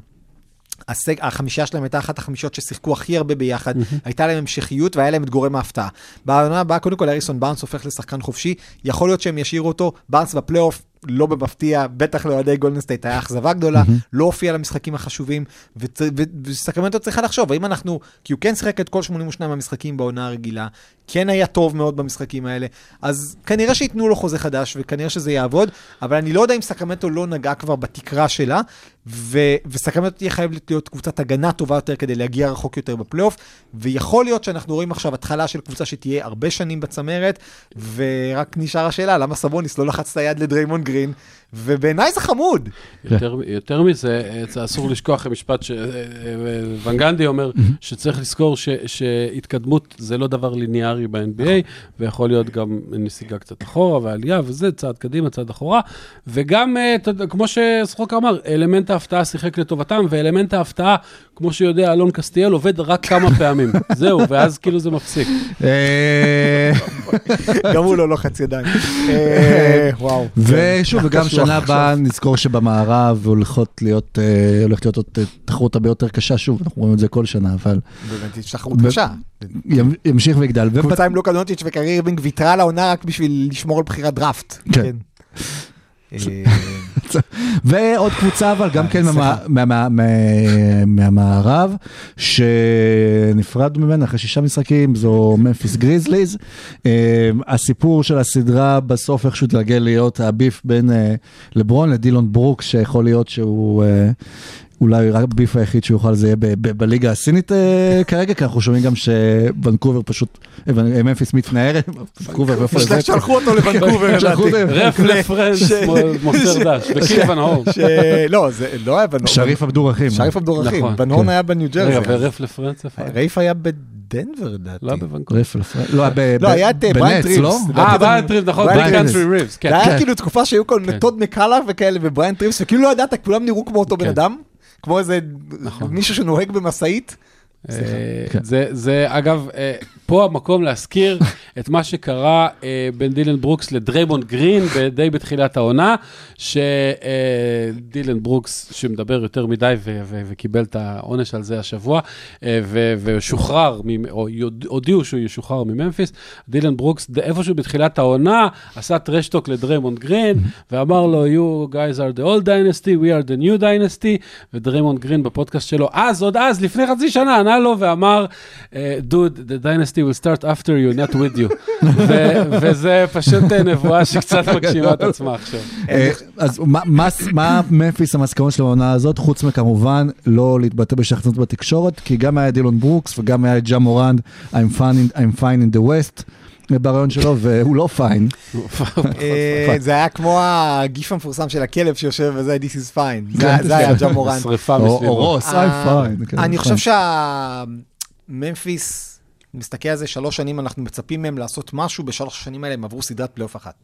הסג, החמישה שלהם הייתה אחת החמישות ששיחקו הכי הרבה ביחד, הייתה להם המשכיות והיה להם את גורם ההפתעה. בעונה הבאה, קודם כל, האריסון בארנס הופך לשחקן חופשי, יכול להיות שהם ישאירו אותו, בארנס בפלייאוף, לא במפתיע, בטח לאוהדי גולדן סטייט, היה אכזבה גדולה, לא הופיע למשחקים החשובים, וצ- ו- וסקרמנטו צריכה לחשוב, האם אנחנו, כי הוא כן שיחק את כל 82 המשחקים בעונה הרגילה, כן היה טוב מאוד במשחקים האלה, אז כנראה שייתנו לו חוזה חדש, וכנראה שזה יעבוד, אבל אני לא יודע אם סקרמנטו לא נגעה כבר בתקרה שלה, ו- וסקרמנטו תהיה חייבת להיות קבוצת הגנה טובה יותר כדי להגיע רחוק יותר בפלייאוף, ויכול להיות שאנחנו רואים עכשיו התחלה של קבוצה שתהיה הרבה שנים בצמרת, ורק נשאר השאלה, למה סבוניס לא לחץ את היד לדריימון גרין, ובעיניי זה חמוד. יותר, יותר מזה, זה אסור לשכוח משפט שוון גנדי אומר, שצריך לזכור ש, שהתקדמות זה לא דבר ליניארי ב-NBA, ויכול להיות גם נסיגה קצת אחורה ועלייה וזה, צעד קדימה, צעד אחורה, וגם, אה, כמו שסחוקר אמר, אלמנט ההפתעה שיחק לטובתם, ואלמנט ההפתעה, כמו שיודע אלון קסטיאל, עובד רק כמה פעמים. זהו, ואז כאילו זה מפסיק. אה, גם הוא לא לוחץ ידיים. אה, וואו. ושוב, כן. וגם שנה. הבאה נזכור שבמערב הולכות להיות, אה, הולכת להיות עוד אה, תחרות הרבה יותר קשה, שוב, אנחנו רואים את זה כל שנה, אבל באמת, יש תחרות קשה. ימ- ימשיך ויגדל. קבוצה עם לוקה דונטיץ' וקיירי אירבינג ויתרה על העונה רק בשביל לשמור על בחירת דראפט. כן. אה, ועוד קבוצה, אבל גם כן מה- מה- מהמערב, שנפרדנו ממנה אחרי שישה משחקים, זו ממפיס גריזליז. אה, הסיפור של הסדרה בסוף איכשהו התגלגל להיות הביף בין אה, לברון לדילון ברוקס, שיכול להיות שהוא... אה, אולי רק הביף היחיד שהוא יוכל זה יהיה בליגה הסינית אה, כרגע, כי אנחנו שומעים גם שוונקובר פשוט, אה, ממפיס מתנערת, ונקובר, איפה זה? שלחו אותו לוונקובר, שלחו. אותו. רף לפרנס מוסר דש, הורן. ש- לא, זה לא היה בנורן. שריף עבדורחים. שריף עבדורחים. נכון. בנורן כן. היה בניו רגע, ג'רזי. ורף לפרנס איפה? רייף היה בדנבר, לדעתי. לא היה בוונקובר. לא, ב- לא, ב- היה את, אה, בריינט, ריבס. לא? אה, נכון. קאנטרי ריבס, כן. זה היה כן. כאילו תקופה שהיו כל מיני טוד מקאלה וכאלה ובריינט ריבס, וכאילו לא ידעת, כולם נראו כמו אותו בן כן. אדם, כמו איזה נכון. מישהו שנוהג במשאית. אה, כן. זה, זה אגב, אה, פה המקום להזכיר את מה שקרה אה, בין דילן ברוקס לדריימונד גרין ב- די בתחילת העונה, שדילן ברוקס, שמדבר יותר מדי וקיבל את העונש על זה השבוע, ושוחרר, או הודיעו שהוא ישוחרר מממפיס, דילון ברוקס איפשהו בתחילת העונה עשה טראש טוק לדריימונד גרין, ואמר לו, you guys are the old dynasty, we are the new dynasty, ודריימונד גרין בפודקאסט שלו, אז, עוד אז, לפני חצי שנה, ענה לו ואמר, אה, dude, the dynasty will start after you, not with you. וזה פשוט אה, נבואה שקצת מגשימה את עצמה עכשיו. אה, אז מה- ממפיס המסקנות של העונה הזאת, חוץ מכמובן לא להתבטא בשחצנות בתקשורת, כי גם היה דילון ברוקס וגם היה ג'ה מורנד, I'm fine in the west. ברעיון שלו, והוא לא פיין. אה, זה היה כמו הגיף המפורסם של הכלב שיושב וזה This is fine. זה- זה היה ג'ה מורנט. שריפה או או מסביבו. רוס, I'm אה, fine. כן, אני נכון. חושב שהממפיס, מסתכל על זה שלוש שנים, אנחנו מצפים מהם לעשות משהו, בשלוש השנים האלה הם עברו סדרת פלייאוף אחת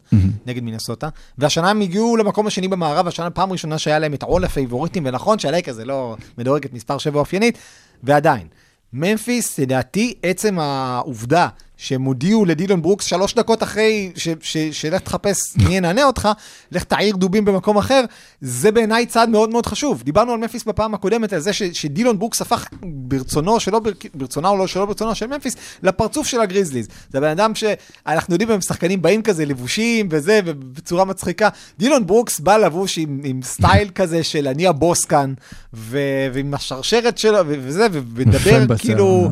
נגד מינסוטה, והשנה הם הגיעו למקום השני במערב, השנה פעם ראשונה שהיה להם את עול הפייבוריטים, ונכון שהלייקרס זה לא מדורגת מספר שבע אופיינית, ועדיין. ממפיס, לדעתי, עצם העובדה שהם הודיעו לדילון ברוקס שלוש דקות אחרי ש- ש- שלך תחפש מי ינענע אותך, לך תעיר דובים במקום אחר, זה בעיניי צעד מאוד מאוד חשוב. דיברנו על ממפיס בפעם הקודמת, על זה ש- שדילון ברוקס הפך ברצונו, שלא בר- ברצונה או לא שלא ברצונו של ממפיס, לפרצוף של הגריזליז. זה הבן אדם שאנחנו יודעים, הם שחקנים באים כזה לבושים וזה, ובצורה מצחיקה. דילון ברוקס בא לבוש עם, עם סטייל כזה של אני הבוס כאן, ו- ועם השרשרת שלו, וזה, ומדבר. כאילו...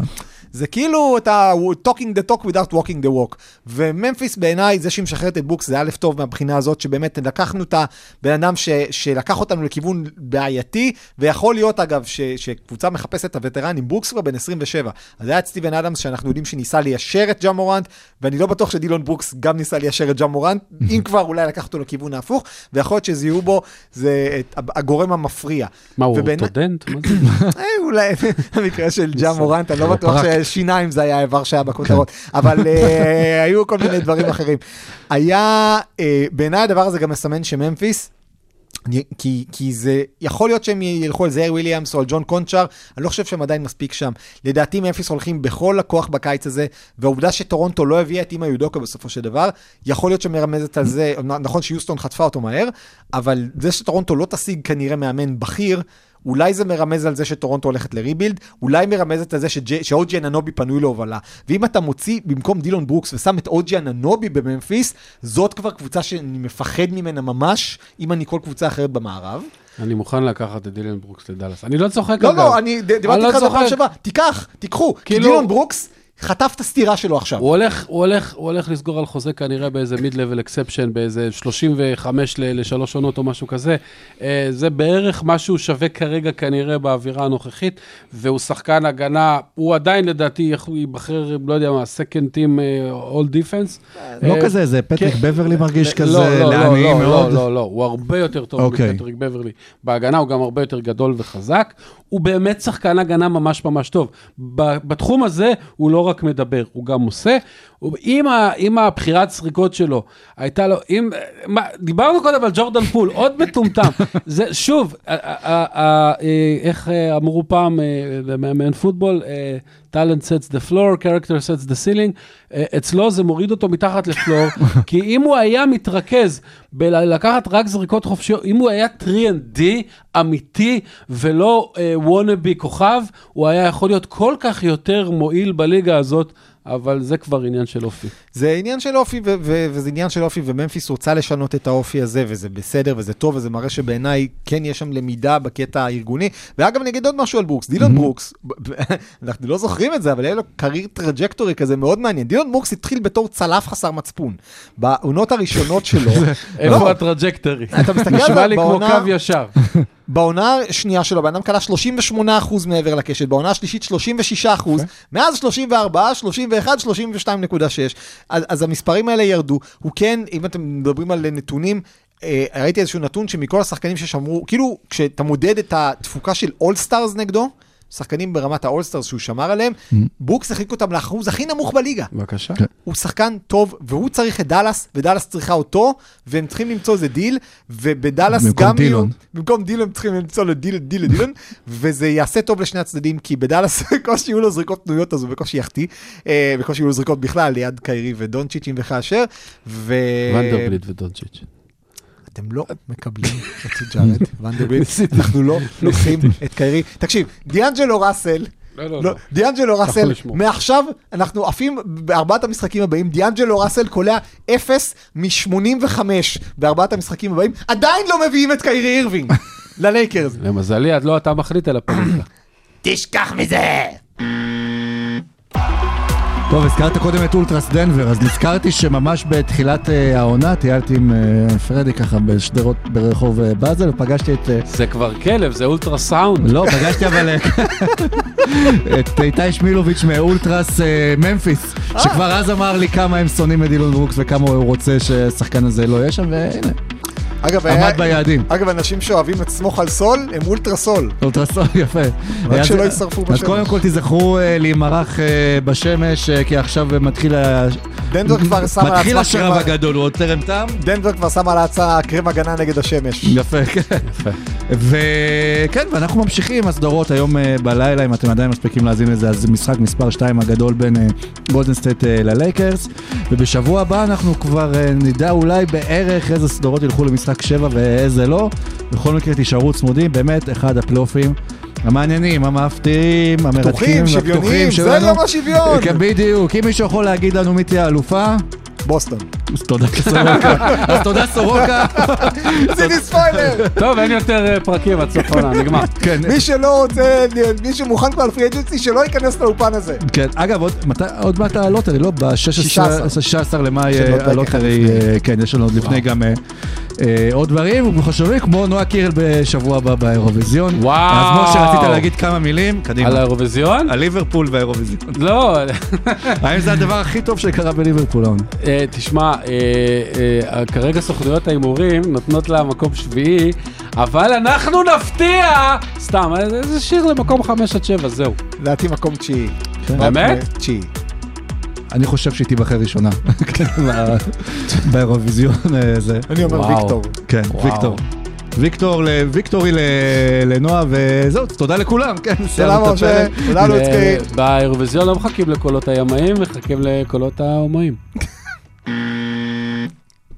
זה כאילו אתה talking the talk without walking the walk. וממפיס בעיניי, זה שהיא משחררת את ברוקס, זה א' טוב מהבחינה הזאת, שבאמת לקחנו את הבן אדם ש, שלקח אותנו לכיוון בעייתי, ויכול להיות אגב, ש, שקבוצה מחפשת את הווטרן עם ברוקס כבר בן 27. אז היה את סטיבן אדמס, שאנחנו יודעים שניסה ליישר את ג'ה מורנט, ואני לא בטוח שדילון ברוקס גם ניסה ליישר את ג'ה מורנט, אם כבר אולי לקח אותו לכיוון ההפוך, ויכול להיות שזיהו בו זה את הגורם המפריע. מה, הוא? מה זה? אה, אולי במקרה של ג'ה מורנט, אני לא בטוח ששיניים זה היה האיבר שהיה בכותרות, אבל אה, היו כל מיני דברים אחרים. היה, אה, בעיניי הדבר הזה גם מסמן שממפיס, כי, כי זה, יכול להיות שהם ילכו על זאייר וויליאמס או על ג'ון קונצ'אר, אני לא חושב שהם עדיין מספיק שם. לדעתי ממפיס הולכים בכל הכוח בקיץ הזה, והעובדה שטורונטו לא הביאה את אימא יודוקה בסופו של דבר, יכול להיות שמרמזת על זה, נכון שיוסטון חטפה אותו מהר, אבל זה שטורונטו לא תשיג כנראה מאמן בכיר, אולי זה מרמז על זה שטורונטו הולכת לריבילד, אולי מרמזת על זה שאוג'י אננובי פנוי להובלה. ואם אתה מוציא במקום דילון ברוקס ושם את אוג'י אננובי בממפיס, זאת כבר קבוצה שאני מפחד ממנה ממש, אם אני כל קבוצה אחרת במערב. אני מוכן לקחת את דילון ברוקס לדאלאס. אני לא צוחק לא, אגב. לא, אני ד- דיברתי לא איתך על זה פעם. שעברה, תיקח, תיקלו, כי כאילו- דילון ברוקס חטף את הסטירה שלו עכשיו. הוא הולך, הוא הולך, הוא הולך לסגור על חוזה כנראה באיזה mid-level exception, באיזה 35 ל- לשלוש עונות או משהו כזה. אה, זה בערך מה שהוא שווה כרגע כנראה באווירה הנוכחית, והוא שחקן הגנה, הוא עדיין לדעתי ייבחר, לא יודע מה, second team אה, all defense. לא אה, כזה, זה פטריק כן. בברלי מרגיש לא, כזה לא, לא, לעניים לא, מאוד. לא, לא, לא, הוא הרבה יותר טוב אוקיי. מפטריק בברלי. בהגנה הוא גם הרבה יותר גדול וחזק. הוא באמת שחקן הגנה ממש ממש טוב. בתחום הזה הוא לא רק מדבר, הוא גם עושה. אם ה- אם הבחירת סריקות שלו הייתה לו, אם, מה, דיברנו קודם על ג'ורדן פול, עוד מטומטם. זה, שוב, איך אה, אמרו פעם, אה, במאמן פוטבול, אה, talent sets the floor, character sets the ceiling, אה, אצלו זה מוריד אותו מתחת לפלור, כי אם הוא היה מתרכז בלקחת רק זריקות חופשיות, אם הוא היה 3&D אמיתי ולא wannabe כוכב, הוא היה יכול להיות כל כך יותר מועיל בליגה הזאת. אבל זה כבר עניין של אופי. זה עניין של אופי, ו- ו- וזה עניין של אופי, וממפיס רוצה לשנות את האופי הזה, וזה בסדר, וזה טוב, וזה מראה שבעיניי כן יש שם למידה בקטע הארגוני. ואגב, אני אגיד עוד משהו על ברוקס. דילון ברוקס, ב- ב- אנחנו לא זוכרים את זה, אבל היה לו career trajectory כזה מאוד מעניין. דילון ברוקס התחיל בתור צלף חסר מצפון. בעונות הראשונות שלו, איפה ה trajectory? אתה מסתכל על נשמע זה לי כמו בעונה- קו ישר. בעונה השנייה שלו, בן אדם קלע 38% מעבר לקשת, בעונה השלישית 36%, מאז 34, 31, 32.6. אז, אז המספרים האלה ירדו. הוא כן, אם אתם מדברים על נתונים, אה, ראיתי איזשהו נתון שמכל השחקנים ששמרו, כאילו, כשאתה מודד את התפוקה של אולסטארס נגדו, שחקנים ברמת האולסטארס שהוא שמר עליהם, ברוקס החזיק אותם לאחוז הכי נמוך בליגה. בבקשה. הוא שחקן טוב, והוא צריך את דאלאס, ודאלאס צריכה אותו, והם צריכים למצוא איזה דיל, ובדאלאס במקום גם יהיו... דילון. במקום דילון הם צריכים למצוא לו דיל, דיל לדילון, וזה יעשה טוב לשני הצדדים, כי בדאלאס בקושי יהיו לו זריקות פנויות, אז הוא בקושי יחטיא, אה, בקושי יהיו לו זריקות בכלל, ליד קיירי ודונצ'יץ' אם וכאשר, ו... ונדרבליט ודונצ'יץ'. אתם לא מקבלים את ג'ארד ונדרבליט, אנחנו לא לוקחים את קיירי. תקשיב, דיאנג'לו ראסל, לא, לא, דיאנג'לו ראסל. מעכשיו אנחנו עפים בארבעת המשחקים הבאים, דיאנג'לו ראסל קולע 0 מ-85 בארבעת המשחקים הבאים, עדיין לא מביאים את קיירי אירווינג ללייקרס. למזלי, עד לא אתה מחליט על הפוליטיקה. תשכח מזה! טוב, הזכרת קודם את אולטרס דנבר, אז נזכרתי שממש בתחילת אה, העונה טיילתי עם אה, פרדי ככה בשדרות ברחוב אה, באזל, ופגשתי את... זה כבר כלב, זה אולטרה סאונד. לא, פגשתי אבל את איתי שמילוביץ' מאולטרס ממפיס, שכבר אז אמר לי כמה הם שונאים את דילון ברוקס וכמה הוא רוצה שהשחקן הזה לא יהיה שם, והנה, אגב, עמד היה- ביעדים. אגב, אנשים שאוהבים לסמוך על סול, הם אולטרה סול. אולטרס, יפה. רק אז- שלא יישרפו אז בשמש. קודם כל תיזכרו אה, להימרח אה, בשמש, אה, כי עכשיו אה, מתחיל ה- דנבר כבר שם על מתחיל עצמה השרב קרם- הגדול, הוא עוד טרם תם. דנבר כבר שם על עצמה קרם הגנה נגד השמש. יפה, כן. וכן, ואנחנו ממשיכים עם הסדרות היום בלילה, אם אתם עדיין מספיקים להאזין לזה, אז משחק מספר 2 הגדול בין גולדן סטייט ללייקרס, ובשבוע הבא אנחנו כבר נדע אולי בערך איזה סדרות ילכו למשחק 7 ואיזה לא. בכל מקרה תישארו צמודים, באמת אחד הפלייאופים. המעניינים, המפתיעים, המרתקים, פתוחים, שוויוניים, והפתוחים זה שלנו. יום השוויון! כן, בדיוק, אם מישהו יכול להגיד לנו מי תהיה האלופה, בוסטון. אז תודה סורוקה. אז תודה סורוקה. עשיתי ספיילר! טוב, אין יותר אה, פרקים עד סוף העונה, נגמר. כן, מי שלא רוצה, מי שמוכן כבר ל free agency, שלא ייכנס לאולפן הזה. כן, אגב, עוד, מה עם ה lottery, לא? ב-16 למאי אה, פרק ה lottery. אה, כן, יש לנו עוד לפני גם אה, אה, עוד דברים חשובים, כמו נועה קירל בשבוע הבא באירוויזיון. וואו. אז משה, רצית להגיד כמה מילים? קדימה. על האירוויזיון? על ליברפול והאירוויזיון. לא, האם זה הדבר הכי טוב שקרה בליברפול? העונה? אה, תשמע, אה, אה, כרגע סוכנויות ההימורים נותנות לה מקום שביעי, אבל אנחנו נפתיע! סתם, אה, זה שיר למקום חמש עד שבע, זהו. לדעתי מקום תשיעי. באמת? תשיעי. אני חושב שהיא תיבחר ראשונה. באירוויזיון אה, זה. אני אומר. ויקטור. כן. ויקטור. ויקטור, ל- ויקטורי ל- לנועה, וזהו, תודה לכולם, כן, תודה סיימנו את הפרק. תודה לוצקי. באירוויזיון לא מחכים לקולות הימאים, מחכים לקולות ההומואים.